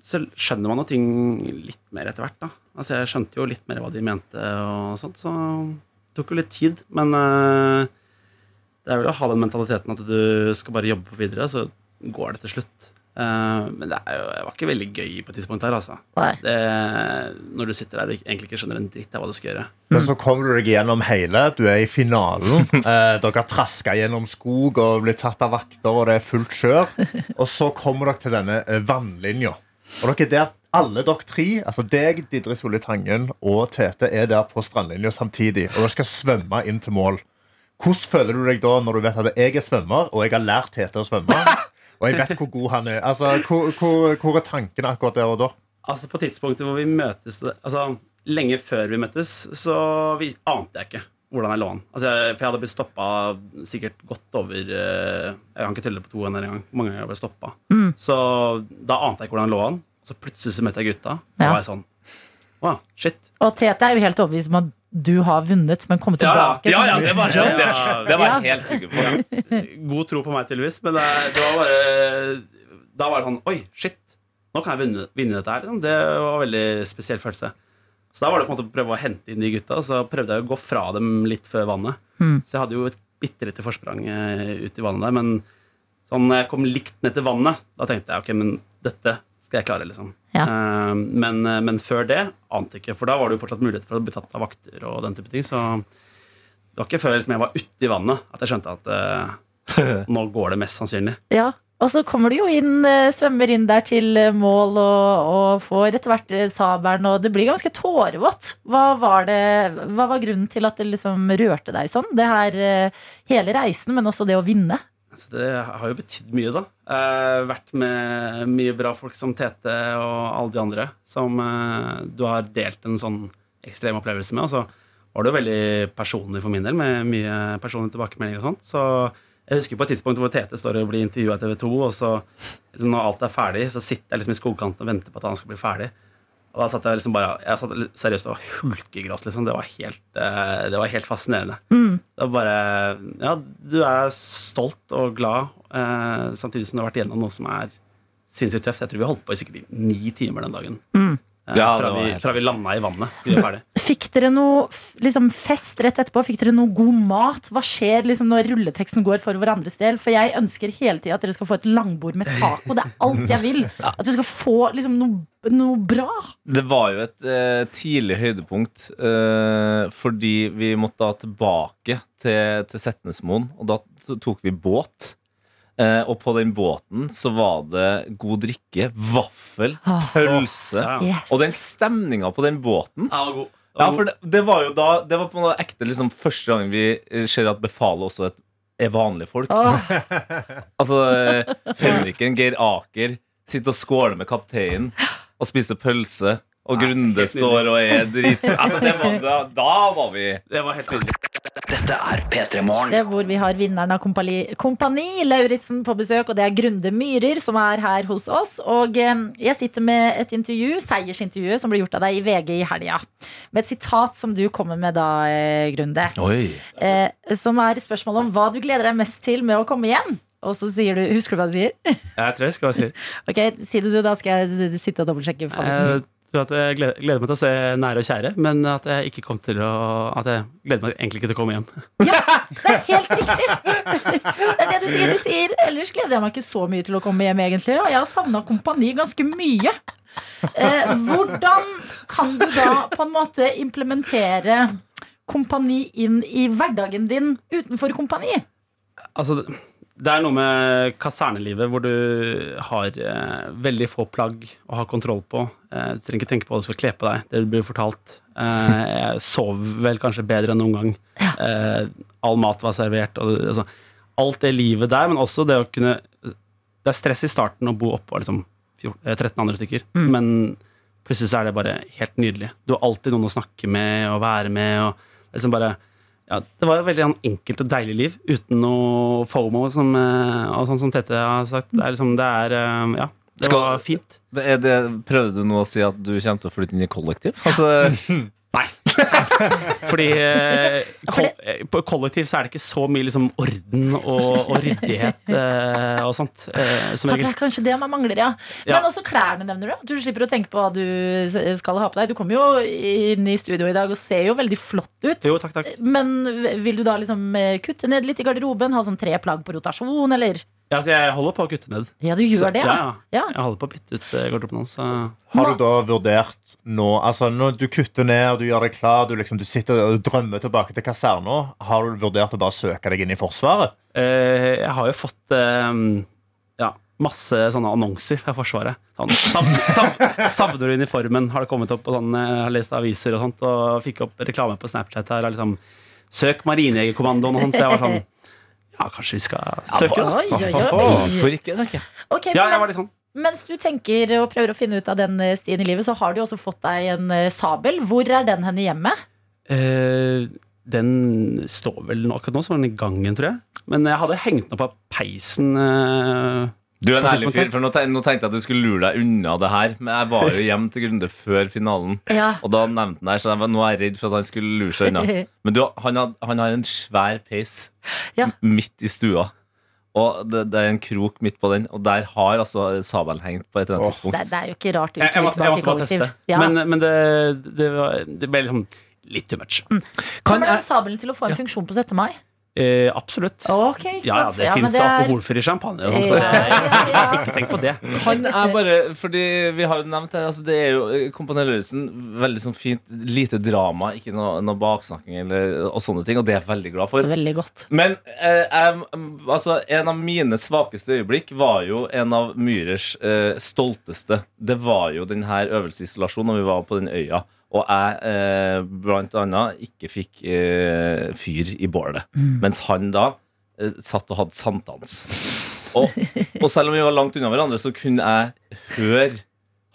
så skjønner man jo ting litt mer etter hvert. da. Altså, jeg skjønte jo litt mer hva de mente og sånt, så det tok jo litt tid. Men eh, det er vel å ha den mentaliteten at du skal bare jobbe på videre, så går det til slutt. Eh, men det, er jo, det var ikke veldig gøy på et tidspunkt her, altså. Nei. Det, når du sitter der og egentlig ikke skjønner en dritt av hva du skal gjøre. Men så kommer du deg gjennom hele. Du er i finalen. Eh, dere har traska gjennom skog og blitt tatt av vakter, og det er fullt kjør. Og så kommer dere til denne eh, vannlinja. Og dere er der, alle dere tre, altså deg, Didri Solli Tangen og Tete, er der på strandlinja samtidig. Og dere skal svømme inn til mål. Hvordan føler du deg da når du vet at jeg er svømmer, og jeg har lært Tete å svømme? Og jeg vet hvor god han er. Altså, hvor, hvor, hvor er tankene akkurat der og da? Altså På tidspunktet hvor vi møtes Altså Lenge før vi møttes, så vi, ante jeg ikke hvordan jeg lå an. Altså, jeg, for jeg hadde blitt stoppa sikkert godt over eh, Jeg kan ikke telle på to hender engang. Hvor mange ganger jeg ble stoppa. Mm. Så da ante jeg ikke hvordan jeg lå an. Så plutselig så møtte jeg gutta. Og Ja. var jeg sånn Wow, shit. Og Tete er jo helt overbevist om at du har vunnet, men komme tilbake Ja, ja, det var, Ja, det, ja. det var Ja. jeg helt sikker på. God tro på meg, tydeligvis. Men det, det var bare Da var det sånn Oi, shit. Nå kan jeg vinne, vinne dette her. Liksom. Det var en veldig spesiell følelse. Så da var det på en måte å prøve å hente inn de gutta. Og så prøvde jeg å gå fra dem litt før vannet. Mm. Så jeg hadde jo et bitte lite forsprang eh, ut i vannet der. Men sånn når jeg kom likt ned til vannet, da tenkte jeg ok, men dette skal jeg klare, liksom. Ja. Uh, men, eh, men før det ante ikke, for da var det jo fortsatt mulighet for å bli tatt av vakter og den type ting. Så det var ikke før liksom, jeg var ute i vannet at jeg skjønte at uh, nå går det mest sannsynlig. Ja, og så kommer du jo inn, svømmer inn der til mål og, og får etter hvert sabelen, og det blir ganske tårevått. Hva var, det, hva var grunnen til at det liksom rørte deg sånn? Det her hele reisen, men også det å vinne. Så det har jo betydd mye, da. Eh, vært med mye bra folk som Tete og alle de andre som eh, du har delt en sånn ekstrem opplevelse med. Og så var det jo veldig personlig for min del, med mye personlige tilbakemeldinger og sånt. Så jeg husker på et tidspunkt hvor Tete står og blir intervjua av TV 2, og så liksom, når alt er ferdig, så sitter jeg liksom i skogkanten og venter på at han skal bli ferdig. Og da satt jeg liksom bare Jeg satt seriøst og hulkegråt, liksom. Det var helt, eh, det var helt fascinerende. Mm. Det var bare Ja, du er stolt og glad, eh, samtidig som du har vært igjennom noe som er sinnssykt tøft. Jeg tror vi holdt på i sikkert ni timer den dagen. Mm. Eh, Ja, fra, vi, fra vi landa i vannet. Fikk dere noe liksom, fest rett etterpå? Fikk dere noe god mat? Hva skjer liksom, når rulleteksten går for hverandres del? For jeg ønsker hele tida at dere skal få et langbord med taco. Det er alt jeg vil. At dere skal få liksom, noe, noe bra. Det var jo et eh, tidlig høydepunkt, eh, fordi vi måtte da tilbake til, til Setnesmoen, og da tok vi båt. Eh, og på den båten så var det god drikke, vaffel, Ah. pølse. Ja. Yes. Og den stemninga på den båten Ja, god. Ja, for det, det var jo da Det var på noe ekte liksom første gang vi ser at befalet også er, er vanlige folk. Altså eh, Fenriken, Geir Aker sitter og skåler med kapteinen og spiser pølse. Og Grunde står og er drit... Altså, det var, da, da var vi Det var helt nydelig. Dette er P3 Morgen. det er hvor vi har vinneren av Kompani, kompani Lauritzen på besøk, og det er Grunde Myhrer som er her hos oss. Og eh, jeg sitter med et intervju, seiersintervjuet som ble gjort av deg i VG i helga. Med et sitat som du kommer med da, eh, Grunde. Oi. Eh, som er spørsmålet om hva du gleder deg mest til med å komme hjem. Og så sier du Husker du hva du sier? Jeg tror jeg skal sier. Ok, Si det du, da skal jeg sitte og dobbeltsjekke. Jeg tror at jeg gleder, gleder meg til å se nære og kjære, men at jeg ikke kom til å At jeg gleder meg egentlig ikke til å komme hjem. Ja, det er helt riktig. Det er det du sier. Du sier ellers gleder jeg meg ikke så mye til å komme hjem, egentlig. Og jeg har savna kompani ganske mye. Eh, hvordan kan du da på en måte implementere kompani inn i hverdagen din utenfor kompani? Altså, det er noe med kasernelivet hvor du har eh, veldig få plagg å ha kontroll på. Eh, du trenger ikke tenke på hva du skal kle på deg. Det blir fortalt. Eh, jeg sov vel kanskje bedre enn noen gang. Eh, all mat var servert. Og, altså, alt det livet der, men også det å kunne Det er stress i starten å bo oppå liksom, 14, eh, 13 andre stykker, men plutselig så er det bare helt nydelig. Du har alltid noen å snakke med og være med. Og liksom bare ja, det var et veldig sånn enkelt og deilig liv uten noe FOMO, som, eh, og sånn som Tete har sagt. Det er liksom, det er eh, Ja, det Skal- var fint. Er det, prøvde du nå å si at du kommer til å flytte inn i kollektiv? Altså, Fordi eh, kol eh, på kollektiv så er det ikke så mye liksom, orden og, og ryddighet eh, og sånt. Eh, som det er kanskje det man mangler, ja. Ja. Men også klærne nevner du. Du slipper å tenke på hva du skal ha på deg. Du kommer jo inn i studio i dag og ser jo veldig flott ut. Jo, takk, takk. Men vil du da liksom eh, kutte ned litt i garderoben? Ha sånn tre plagg på rotasjon, eller? Ja, så jeg holder på å kutte ned. Ja, du gjør så, det, ja. ja. Jeg holder på å bytte ut eh, garderoben hans. Har du da vurdert nå Altså Når du kutter ned, du gjør deg klar, du, liksom, du sitter og drømmer tilbake til kaserna, har du vurdert å bare søke deg inn i Forsvaret? Eh, jeg har jo fått eh, ja, masse sånne annonser fra Forsvaret. Sånn, sav, sav, savner du uniformen? Har det kommet opp og sånn, eh, Jeg har lest aviser og sånt, og fikk opp reklame på Snapchat her. og Liksom, Søk Marinejegerkommandoen og sånn. Så jeg var sånn Ja, kanskje vi skal søke, da. Oi, oi, oi. Hvorfor ikke, tenker jeg. Ok, Ja, men jeg var mens, litt sånn. mens du tenker og prøver å finne ut av den eh, stien i livet, så har du også fått deg en eh, sabel. Hvor er den henne hjemme? Eh, den står vel nå, akkurat nå, så var den i gangen, tror jeg. Men jeg hadde hengt den opp av peisen. eh, Du er en ærlig fyr, for nå, tenkte jeg at du skulle lure deg unna det her. Men jeg var jo hjem til Grunde før finalen, Ja. og da nevnte han det så jeg var, nå er jeg redd for at han skulle lure seg unna. Men du, han, had, han har en svær peis Ja. midt i stua. Og det, det er en krok midt på den, og der har altså sabelen hengt på et eller annet tidspunkt. det er jo ikke rart Jeg, jeg, måtte, jeg måtte bare teste. Ja. Men, men det, det, var, det ble liksom litt too much. Kan Kommer den sabelen til å få en funksjon på 17. mai? Eh, absolutt. Okay, Ja, ja, det Ja, fins er- alkoholfri champagne. sånn, Ja, ja. ikke tenk på det. Han er bare, fordi vi har jo nevnt her altså Det er jo eh, Lauritzen Veldig sånn fint, lite drama Ikke noe, noe baksnakking eller, og sånne ting Og det er jeg veldig glad for Veldig godt. Men eh, jeg, altså, en av mine svakeste øyeblikk Var jo en av Myhrers eh, stolteste Det var jo denne øvelsesisolasjonen Når vi var på den øya Og jeg eh, blant annet ikke fikk eh, fyr i bålet Mens han da eh, satt og hadde sankthans. og, og selv om vi var langt unna hverandre, så kunne jeg høre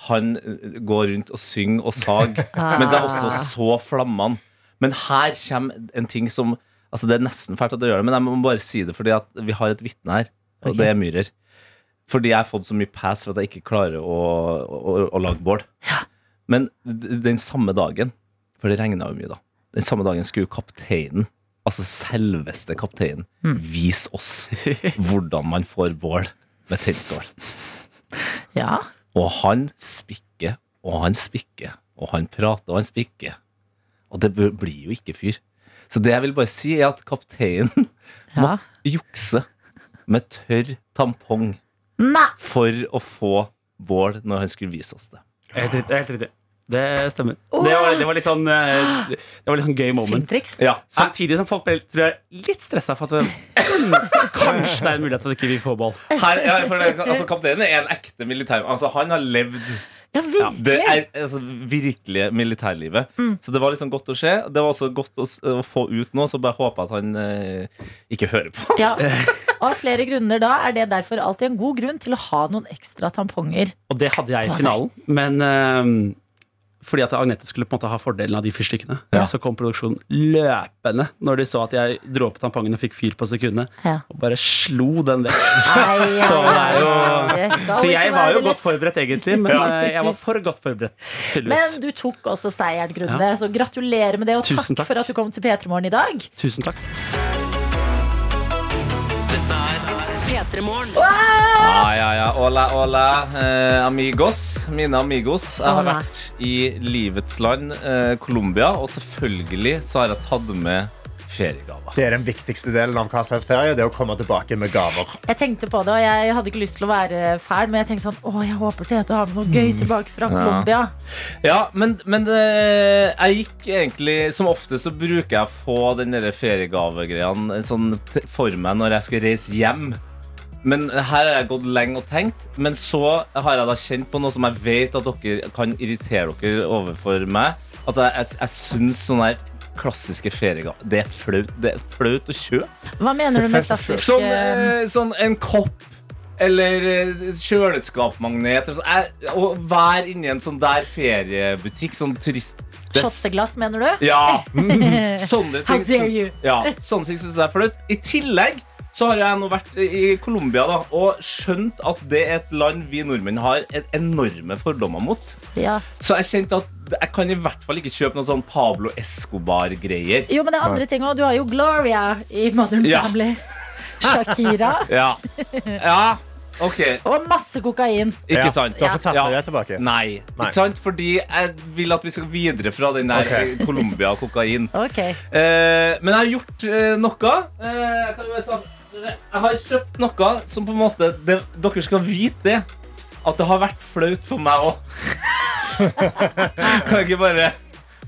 han eh, gå rundt og synge og sag, mens jeg også så flammene. Men her kommer en ting som Altså Det er nesten fælt at jeg gjør det, men jeg må bare si det fordi vi har et vitne her, og okay. det er Myhrer. Fordi jeg har fått så mye pass for at jeg ikke klarer å, å, å lage bål. Men den samme dagen, for det regna jo mye da, den samme dagen skulle jo kapteinen, altså selveste kapteinen, vise oss hvordan man får bål med tennstål. Ja. Og han spikker, og han spikker, og han prater, og han spikker. Og det blir jo ikke fyr. Så det jeg vil bare si, er at kapteinen ja. måtte jukse med tørr tampong Nei! for å få bål når han skulle vise oss det. Helt riktig. Det stemmer. Det var, det var litt sånn eh, Det var litt sånn gøy moment. Filmtriks. Ja, Samtidig som folk ble tror jeg, litt stressa for at kanskje det er en mulighet at ikke vi får ball. Her, ja, for det, altså, kapteinen er en ekte militær... Altså, han har levd Ja, virkelig. det er, altså, virkelige militærlivet. Så det var liksom godt å se. Det var også godt å, å få ut nå, så bare håper at han eh, ikke hører på. Ja. Og av flere grunner da er det derfor alltid en god grunn til å ha noen ekstra tamponger. Og det hadde jeg i finalen. Men eh, fordi at Agnete skulle på en måte ha fordelen av de fyrstikkene, Ja. så kom produksjonen løpende når de så at jeg dro opp tampongen og fikk fyr på sekundet. Ja. Og bare slo den vekk. Så, det er jo, så jeg var jo godt forberedt, egentlig, men eh, jeg var for godt forberedt. Men du tok også seieren, Grunde, så gratulerer med det. Og takk, takk. for at du kom til P3 Morgen i dag. Tusen takk. P3 Morgen. Ja, ja, ja. Hola, hola. Eh, amigos. Mine amigos. Jeg har Hola. vært i livets land, eh, Colombia, og selvfølgelig så har jeg tatt med feriegaver. Det er den viktigste delen av hva slags ferie. Det er å komme tilbake med gaver. Jeg tenkte på det, og jeg hadde ikke lyst til å være fæl, men jeg tenkte sånn Å, jeg håper Tete har med noe gøy tilbake fra. Colombia. Ja, men, men eh, jeg gikk egentlig Som ofte så bruker jeg å få den der feriegavegreia sånn t- for meg når jeg skal reise hjem. Men her har jeg gått lenge og tenkt. Men så har jeg da kjent på noe som jeg vet at dere kan irritere dere overfor meg. At jeg, jeg, jeg syns sånne her klassiske feriegaver Det er flaut Det er flaut å kjøpe. Hva mener du med klassisk Sånn, eh, eh, sånn en kopp eller kjøleskapsmagnet. sånn. Jeg- Å være inni en sånn der feriebutikk, sånn turist... shotteglass, mener du? Ja. Sånne How ting. dare you? Ja, sånne ting syns jeg er flaut. I tillegg så har jeg nå vært i Colombia da, og skjønt at det er et land vi nordmenn har en enorme fordommer mot. Ja. Så jeg kjente at jeg kan i hvert fall ikke kjøpe noen sånn Pablo Escobar-greier. Jo, men det er andre ting òg. Du har jo Gloria i Modern Ja. Family. Shakira. Ja. ja, ok. Og masse kokain. Ikke Ja, sant? du har tatt Ja. det tilbake? Nei. Nei. Ikke sant? Fordi jeg vil at vi skal videre fra den der Ok. eh, Colombia og kokain. okay. Eh, men jeg har gjort eh, noe. Eh, kan du ta, jeg har kjøpt noe som på en måte det, Dere skal vite det. At det har vært flaut for meg òg. kan jeg ikke bare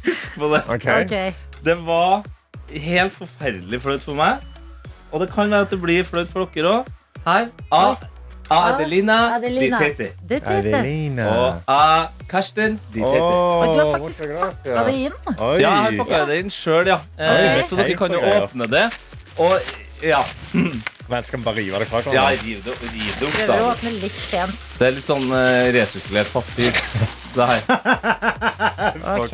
huske på det? Okay. Okay. Det var helt forferdelig flaut for meg. Og det kan være at det blir flaut for dere òg. Her. A, A Adelina, Adelina. di tete. Det er Tete. Adelina. Og A Karsten, di tete. Oh, du har faktisk pakka det inn. Ja, jeg har pakka det inn sjøl, ja. Eh, så dere kan jo åpne det. Og ja, Men skal vi bare rive det fra ja hverandre? riv det, riv det opp, Prøver å da. åpne litt pent. Det er litt sånn uh, resirkulert papir. Det her. Ok.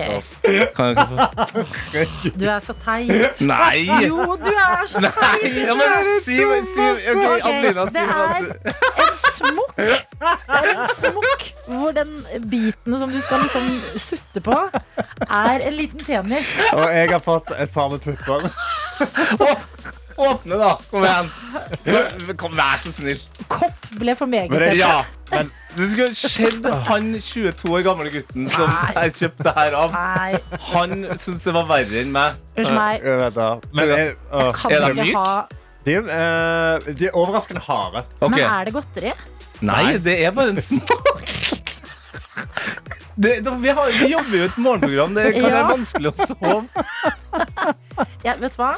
Kan jeg ikke få Du er så teit. Nei! Jo, du er så Nei! teit. Ja, men si, si ok, Ok, Adelina, si det hva er du en smokk. Det er en smokk hvor den biten som du skal liksom sutte på, er en liten penis. Og jeg har fått et par med pupper. Åpne, da. Kom igjen. Kom, vær så snill. Kopp ble for meget. Men det- Ja. Men det skulle skjedd han 22 år gamle gutten som jeg kjøpte det her av. Nei, Han syntes det var verre enn meg. unnskyld meg. Jeg vet. Men jeg, åh. Kan Er de ikke myk? ha de, eh, de er overraskende harde. Ok. Men er det godteri? Nei, det er bare en smak. Det, det, vi, har, vi jobber jo i et morgenprogram. Det kan Ja. være vanskelig å sove. Ja, vet du hva?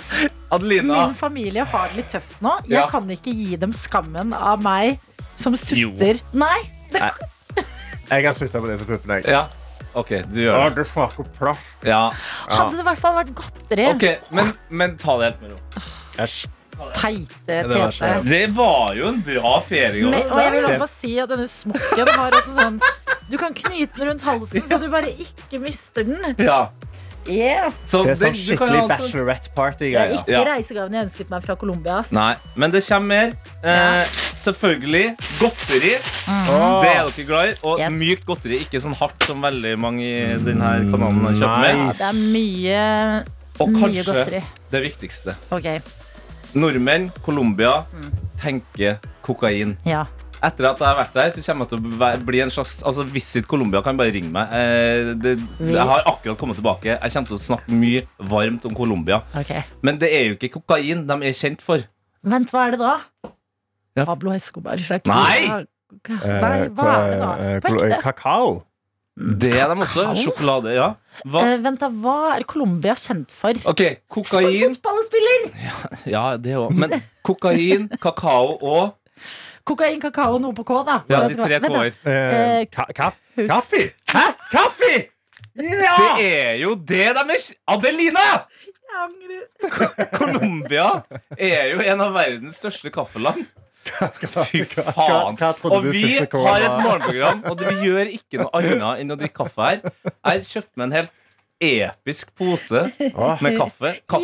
Adelina. Min familie har det litt tøft nå. Jeg Ja. kan ikke gi dem skammen av meg som sutter. Nei, det, Nei. Jeg har slutta med det som jeg. Ja. OK, du gjør det. det smaker plast. Ja. hadde det i hvert fall vært godteri. OK, men, men ta det helt med ro. Æsj. Teite det var Tete. Det var jo en bra ferie. Og jeg vil også bare si at denne smokken har også sånn Du kan knyte den rundt halsen, så du bare ikke mister den. Ja. Yeah. Så Det er sånn skikkelig ha en sånn- Det er ikke Ja. reisegaven jeg ønsket meg fra Colombia. Nei, men det kommer mer. Eh, selvfølgelig. Godteri. Mm. Det er dere glad i. Og Yes. mykt godteri. Ikke sånn hardt som veldig mange i denne kanalen har kjøpt med. Nice. Det er mye, Og mye kanskje godteri. det viktigste. Okay. Nordmenn, Colombia, tenker kokain. ja. Etter at jeg har vært der, så kommer jeg til å bli en slags Altså Visit Colombia kan bare ringe meg. Eh, det, jeg har akkurat kommet tilbake. Jeg kommer til å snakke mye varmt om Colombia. Okay. Men det er jo ikke kokain de er kjent for. Vent, hva er det da? Ja. Pablo Escobar. Shakira. Nei! Nei, hva er det da? Eh, På ekte? Kakao. Det er de også. Sjokolade, ja. Hva? Eh, vent da, Hva er Colombia kjent for? OK, kokain Fotballspiller! Ja, det òg. Men kokain, kakao og Kokain, kakao, noe på K, da. Ja, de tre. K-er. Eh, Eh, ka kaff kaffe? Hæ? Kaffe? Ja! Det er jo det de er Adelina! Jeg angrer. Colombia er jo en av verdens største kaffeland. Fy faen. Og vi har et morgenprogram, og det, vi gjør ikke noe annet enn å drikke kaffe her. Jeg kjøpte kjøpt meg en helt episk pose med kaffe. Ka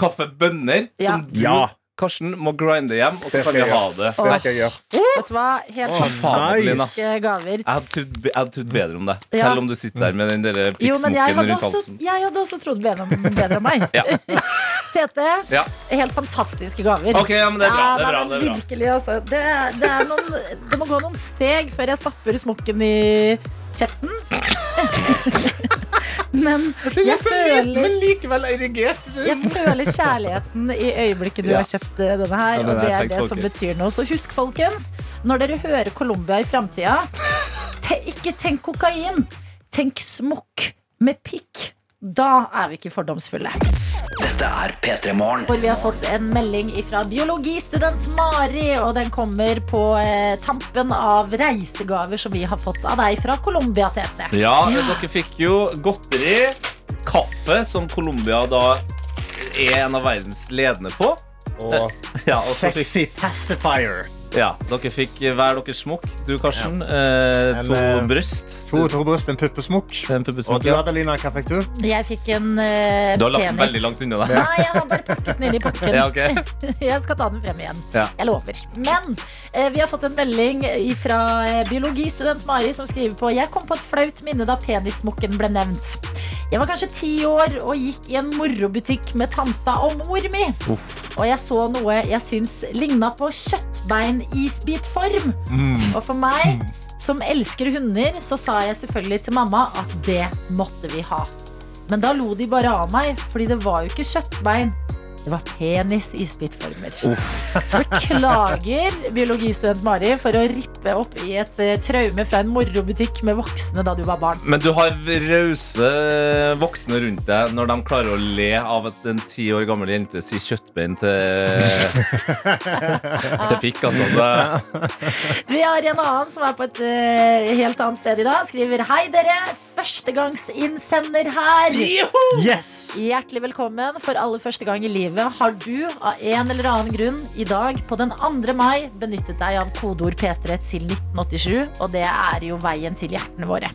kaffebønner som du, Ja. Karsten, må grinde hjem, og så kan vi ha det. Det skal jeg gjøre. Vet du hva? Helt fantastiske gaver. Jeg hadde trodd, jeg hadde trodd bedre om deg, selv om du sitter der med den der pikksmokken rundt halsen. jeg hadde også trodd bedre om, bedre om meg. Ja. Tete, Ja. helt fantastiske gaver. Ok, ja, men det er bra. Det er bra, det er bra. Virkelig, altså. Det, det, er noen, det må gå noen steg før jeg stapper smokken i kjeften. Men jeg føler Men likevel erigert. Jeg føler kjærligheten i øyeblikket du Ja. har kjøpt eh, denne her. Ja, og det er det som betyr noe. Så husk, folkens, når dere hører Colombia i framtida, te ikke tenk kokain. Tenk smokk med pikk. Da er vi ikke fordomsfulle. Dette er P3 Morgen. Hvor vi har fått en melding fra biologistudent Mari, og den kommer på eh, tampen av reisegaver som vi har fått av deg fra Colombia, Tete. Ja, dere fikk jo godteri, kaffe, som Colombia da er en av verdens ledende på. Og Ja, og så fikk, sexy pacifier. Ja, dere fikk hver deres smokk. Du, Karsten, eh, to en, bryst. To turbust, en puppesmokk. Og du, ja. Adelina, hva fikk du? Jeg fikk en eh, Du har lagt den penis. veldig langt unna deg. Nei, jeg har bare pakket den inn i pakken. Ja, okay. Jeg skal ta den frem igjen. Ja. Jeg lover. Men eh, vi har fått en melding fra eh, biologistudent Mari som skriver på Jeg kom på et flaut minne da penissmokken ble nevnt. Jeg var kanskje ti år og gikk i en morobutikk med tanta og mor mi. Og jeg så noe jeg syns ligna på kjøttbein i isbitform. Og for meg, som elsker hunder, så sa jeg selvfølgelig til mamma at det måtte vi ha. Men da lo de bare av meg, fordi det var jo ikke kjøttbein. Det var penis i spyttformer. Så beklager biologistudent Mari for å rippe opp i et eh, traume fra en morobutikk med voksne da du var barn. Men du har rause voksne rundt deg når de klarer å le av at en ti år gammel jente sier kjøttbein til, til pikk. Altså. Det, Vi har en annen som er på et eh, helt annet sted i dag. Skriver Hei, dere. Førstegangsinnsender her. Yes! Hjertelig velkommen for aller første gang i livet. Har du av en eller annen grunn i dag på den 2. mai benyttet deg av kodeord P3 til 1987? Og det er jo veien til hjertene våre.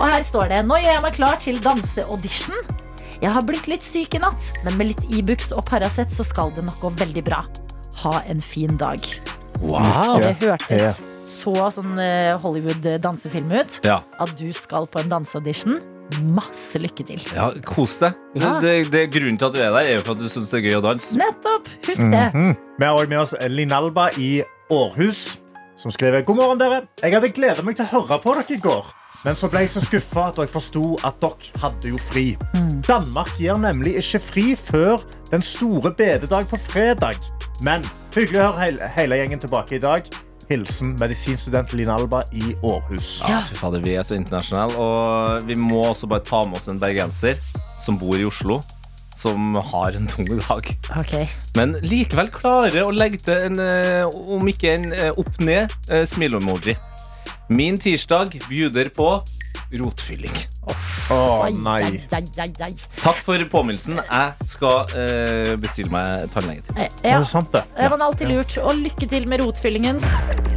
Og her står det Nå gjør jeg meg klar til danseaudition. Jeg har blitt litt syk i natt, men med litt Ibux og Paracet så skal det nok gå veldig bra. Ha en fin dag. Wow. Det hørtes så sånn eh, Hollywood-dansefilm ut. ja. At du skal på en danseaudition. Masse lykke til. ja, kos deg. Ja. Det, det, grunnen til at du er der, er jo for at du syns det er gøy å danse. Nettopp! Husk det. Mhm. Vi har også med oss Linalba i Århus, som skriver God morgen, dere. Jeg hadde gledet meg til å høre på dere i går. Men så ble jeg så skuffa da jeg forsto at dere hadde jo fri. Danmark gir nemlig ikke fri før den store bededag på fredag. Men hyggelig å høre hele, hele gjengen tilbake i dag. Hilsen medisinstudent Linalba i Århus. Ja, fy fader, vi er så internasjonale. Og vi må også bare ta med oss en bergenser som bor i Oslo. Som har en tung dag. Okay. Men likevel klarer å legge til en, eh, om ikke en eh, opp-ned, eh, smile-emoji. Min tirsdag bjuder på rotfylling. Å oh, nei. Takk for påminnelsen. Jeg skal eh, bestille meg tannlegetid. Ja. Er det sant, det? det var alltid lurt. Og lykke til med rotfyllingen.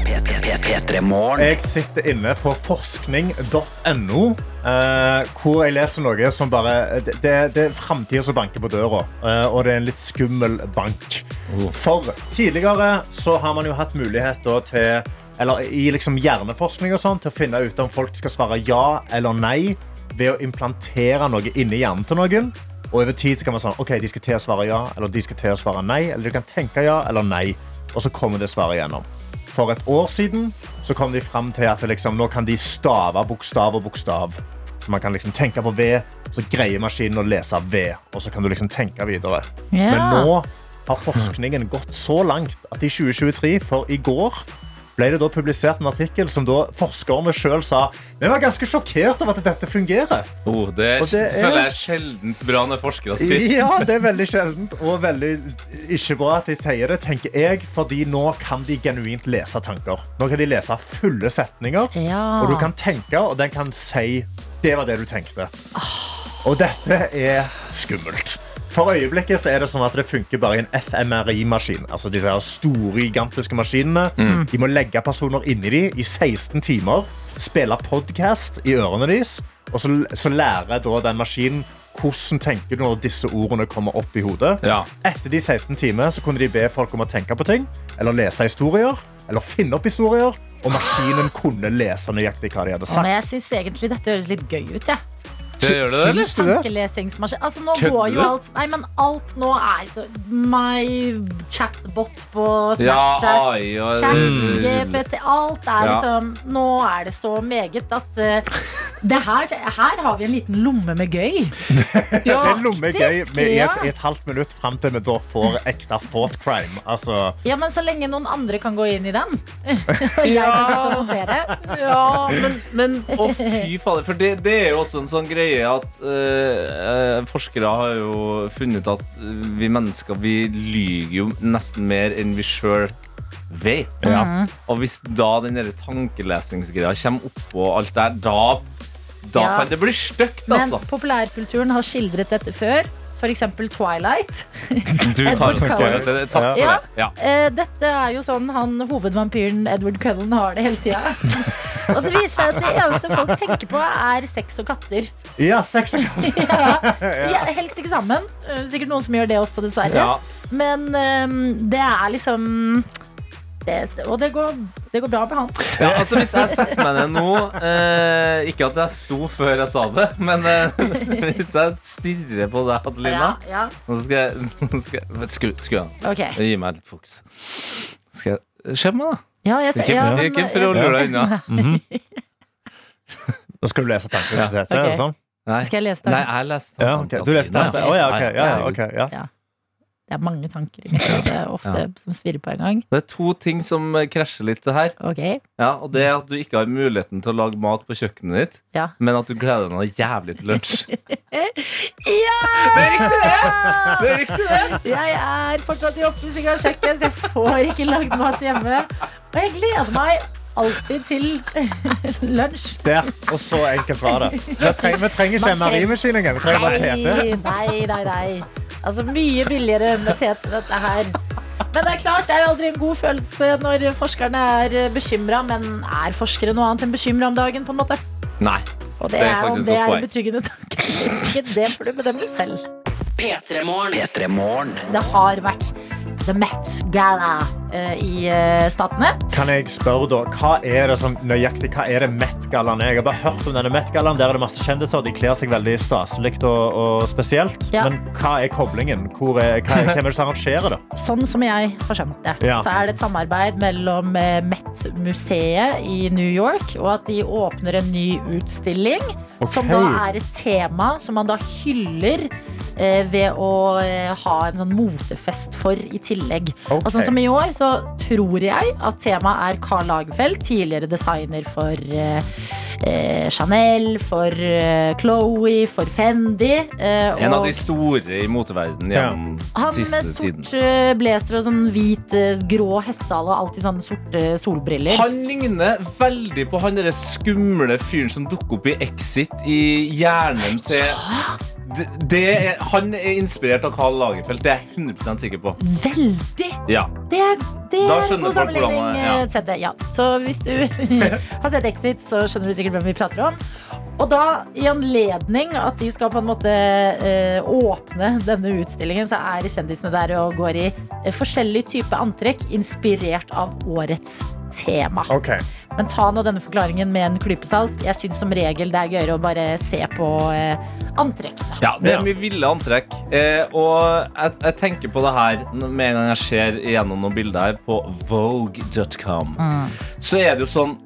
P3 Morgen. Jeg sitter inne på forskning.no, eh, hvor jeg leser noe som bare Det, det, det er framtida som banker på døra, eh, og det er en litt skummel bank. For tidligere så har man jo hatt muligheter til eller i liksom hjerneforskning og sånn, til å finne ut om folk skal svare ja eller nei ved å implantere noe inni hjernen til noen. Og over tid så kan man sånn, ok, de skal til å svare ja, eller de skal til å svare nei, eller de kan tenke ja eller nei, og så kommer det svaret gjennom. For et år siden så kom de frem til at liksom, nå kan de stave bokstav og bokstav. Så man kan liksom tenke på V, så greier maskinen å lese V, og så kan du liksom tenke videre. Ja. Men nå har forskningen gått så langt at i 2023, for i går, ble det da publisert en artikkel som da forskerne selv sa vi var ganske sjokkert over at dette fungerer. Oh, det, er, det er- føler jeg er sjeldent bra når forskere sier. Ja, det er veldig sjeldent og veldig ikke bra at de sier det, tenker jeg, fordi nå kan de genuint lese tanker. Nå kan de lese fulle setninger, Ja. og du kan tenke, og den kan si det var det du tenkte. Og dette er skummelt. For øyeblikket så er det sånn at det funker bare i en FMRI-maskin. Altså disse her store, gigantiske maskinene. De må legge personer inni de i 16 timer, spille podcast i ørene deres, og så, så lærer da den maskinen hvordan tenker du når disse ordene kommer opp i hodet. Ja. Etter de 16 timer så kunne de be folk om å tenke på ting, eller lese historier, eller finne opp historier, og maskinen kunne lese nøyaktig hva de hadde sagt. Men jeg synes egentlig dette høres litt gøy ut. Ja. Det gjør det, eller? Syns du det? Tankelesingsmaskin. Altså, nå Kødder går jo alt Nei, men alt nå er My chatbot på Ja, Snapchat. AI Chat, GPT, alt er Ja. liksom Nå er det så meget at eh, det her, her har vi en liten lomme med gøy. det er lomme gøy med i et, i et halvt minutt fram til vi da får ekte thought crime. Altså, Ja, men så lenge noen andre kan gå inn i den. Og jeg kan sitte og notere. Ja, men, men Å, fy fader. For det, det er jo også en sånn greie at eh, eh, forskere har jo funnet at vi mennesker vi lyver jo nesten mer enn vi sjøl vet. Ja. Og hvis da den der tankelesingsgreia kommer oppå alt der, da, da Ja. kan det bli stygt, Men altså. populærkulturen har skildret dette før. F.eks. Twilight. Du tar oss det. Takk for Ja. det. Ja. Eh, dette er jo sånn han hovedvampyren Edward Cullen har det hele tida. og det viser seg at det eneste folk tenker på, er sex og katter. ja, sex og ja. Ja, helst ikke sammen. Eh, Sikkert noen som gjør det også, dessverre. Ja. Men um, det er liksom det, Og det går, det går bra med han. Ja, altså Hvis jeg setter meg ned nå eh, Ikke at jeg sto før jeg sa det, men eh, hvis jeg stirrer på deg, Adelina Ja, ja. Nå skal jeg, nå skal jeg Skru, skru av. Okay. Gi meg litt fokus. Skal jeg Se på meg, da. Ja, jeg Ikke, ja, men- ikke for å lure deg unna. Nå skal du lese tankene til Tete. Sånn? Nei. Skal jeg lese Nei, jeg leste Ja, okay. Du leste tankene? Å ja, ok. Ja, ja, ok, ja. Det er mange tanker i mitt hode ofte Ja. som svirrer på en gang. Det er to ting som eh, krasjer litt det her. Okay. Ja, og Det er at du ikke har muligheten til å lage mat på kjøkkenet ditt, Ja. men at du gleder deg noe jævlig til lunsj. Ja! Det er riktig, det! Det er riktig, det! Jeg er fortsatt i oppussing av kjøkkenet, så jeg får ikke lagd mat hjemme. Og jeg gleder meg alltid til lunsj. Der, og så enkelt var det. Vi trenger, vi trenger ikke en marimaskin engang. Vi trenger bare Tete. nei, nei, nei. Altså mye billigere enn med tete dette her. Men det er klart, det er jo aldri en god følelse når forskerne er bekymra. Men er forskere noe annet enn bekymra om dagen? på en måte? Nei. Og det, Det er er, et det er betryggende tanke. Ikke det får du bedømme selv. P3morgen. P3morgen. Det har vært The Met Gala i eh, Statene. Kan jeg spørre da, hva er det som nøyaktig, hva er det Met-gallaen er? Jeg har bare hørt om denne Met-gallaen. Der er det masse kjendiser. De kler seg veldig staselig og, og spesielt. Ja. Men hva er koblingen? Hvor er, hva, hvem er det som arrangerer det? Sånn som jeg har skjønt det, Ja. så er det et samarbeid mellom eh, Met-museet i New York, og at de åpner en ny utstilling. Som da er et tema som man da hyller eh, ved å eh, ha en sånn motefest for i tillegg. Okay. Og sånn som i år, så tror jeg at temaet er Karl Lagerfeld, tidligere designer for eh, eh, Chanel, for eh, Chloé, for Fendi. eh, En av de store i moteverdenen gjennom han siste med sort eh, blazer og sånn hvit, eh, grå hestehale og alltid sånne sorte solbriller. Han ligner veldig på han derre skumle fyren som dukker opp i Exit i hjernen til det, det er, Han er inspirert av Karl Lagerfeldt, det er jeg 100 sikker på. Veldig! Ja. Det er, det Da er skjønner god folk hvordan ja. eh, Ja. Så hvis du har sett Exit, så skjønner du sikkert hvem vi prater om. Og da, i anledning at de skal på en måte eh, åpne denne utstillingen, så er kjendisene der og går i eh, forskjellig type antrekk inspirert av årets tema. Okay. Men ta nå denne forklaringen med en klype salt. Jeg syns som regel det er gøyere å bare se på eh, antrekkene. Ja, det er mye ville antrekk. Eh, og jeg, jeg tenker på det her med en gang jeg ser gjennom noen bilder her på vogue.com. Så er det jo sånn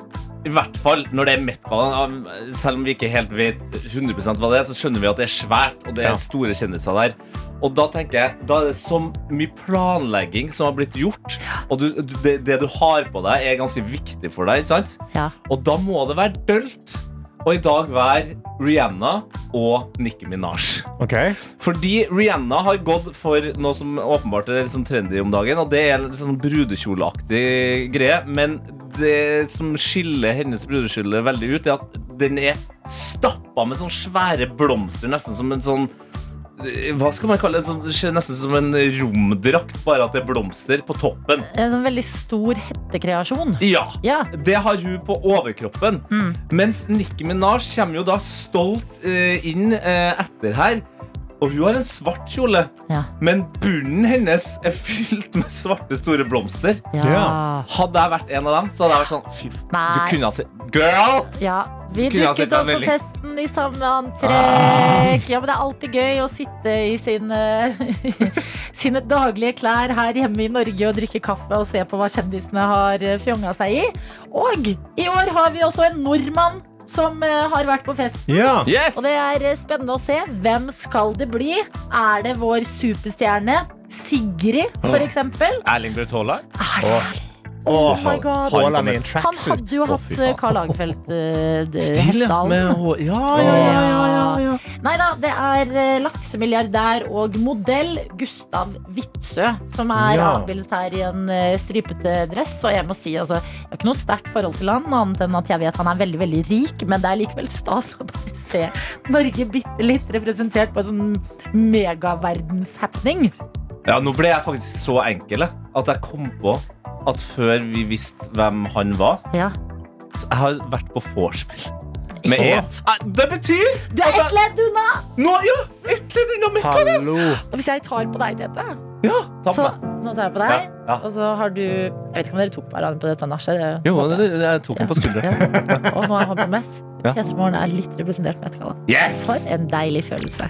i hvert fall når det er Met-gallaen, selv om vi ikke helt vet 100% hva det er, så skjønner vi at det er svært, og det er store kjendiser der. Og da tenker jeg, da er det så mye planlegging som har blitt gjort, og du, du, det, det du har på deg, er ganske viktig for deg. ikke sant? Ja. Og da må det være dølt. Og i dag være Rihanna og Nicki Minaj. Okay. Fordi Rihanna har gått for noe som åpenbart er litt sånn trendy om dagen, og det er litt sånn brudekjoleaktig greie. Men det som skiller hennes brudekjole veldig ut, er at den er stappa med sånne svære blomster, nesten som en sånn hva skal man kalle det? Sånn, det ser nesten som en romdrakt, bare at det er blomster på toppen. En sånn veldig stor hettekreasjon. Ja, Ja. det har hun på overkroppen. Mm. Mens Nicki Minaj kommer jo da stolt eh, inn eh, etter her. Og hun har en svart kjole, Ja. men bunnen hennes er fylt med svarte, store blomster. Ja. Ja. Hadde jeg vært en av dem, så hadde jeg vært sånn Fy, du kunne ha sett Girl! Ja, vi dukket opp på veldig. I sammenantrekk. Ja, men Det er alltid gøy å sitte i sine, sine daglige klær her hjemme i Norge og drikke kaffe og se på hva kjendisene har eh, fjonga seg i. Og i år har vi også en nordmann som eh, har vært på festen. Ja. Yes! Og det er eh, spennende å se. Hvem skal det bli? Er det vår superstjerne Sigrid, for eksempel? Erling Braut Haaland. Oh my god. Haaland i en Han hadde jo hatt oh, eh. Karl Lagerfeldt uh, Stil, ja. Med hår. Ja, ja, ja, ja, ja. Nei da, det er eh, laksemilliardær og modell Gustav Witzøe som er Ja. avbildet her i en eh, stripete dress. Og jeg må si, altså, jeg har ikke noe sterkt forhold til han, annet enn at jeg vet han er veldig veldig rik, men det er likevel stas å bare se Norge bitte litt representert på en sånn megaverdenshappening. Ja, nå ble jeg faktisk så enkel at jeg kom på at før vi visste hvem han var Ja. Så jeg har vært på vorspiel. Med E. Det betyr Du er ett ledd unna! Nå, ja! Ett ledd unna Mekka. Hallo. Og hvis jeg tar på deg, Tete Ja, ta Så på meg. nå tar jeg på deg, Ja, ja. og så har du Jeg vet ikke om dere tok hverandre på dette nachet. det- Jo, det, det, jeg tok den på skulderen. Og nå er mess. Ja. Peter Morgen er litt representert med etterkallet. Yes! For en deilig følelse.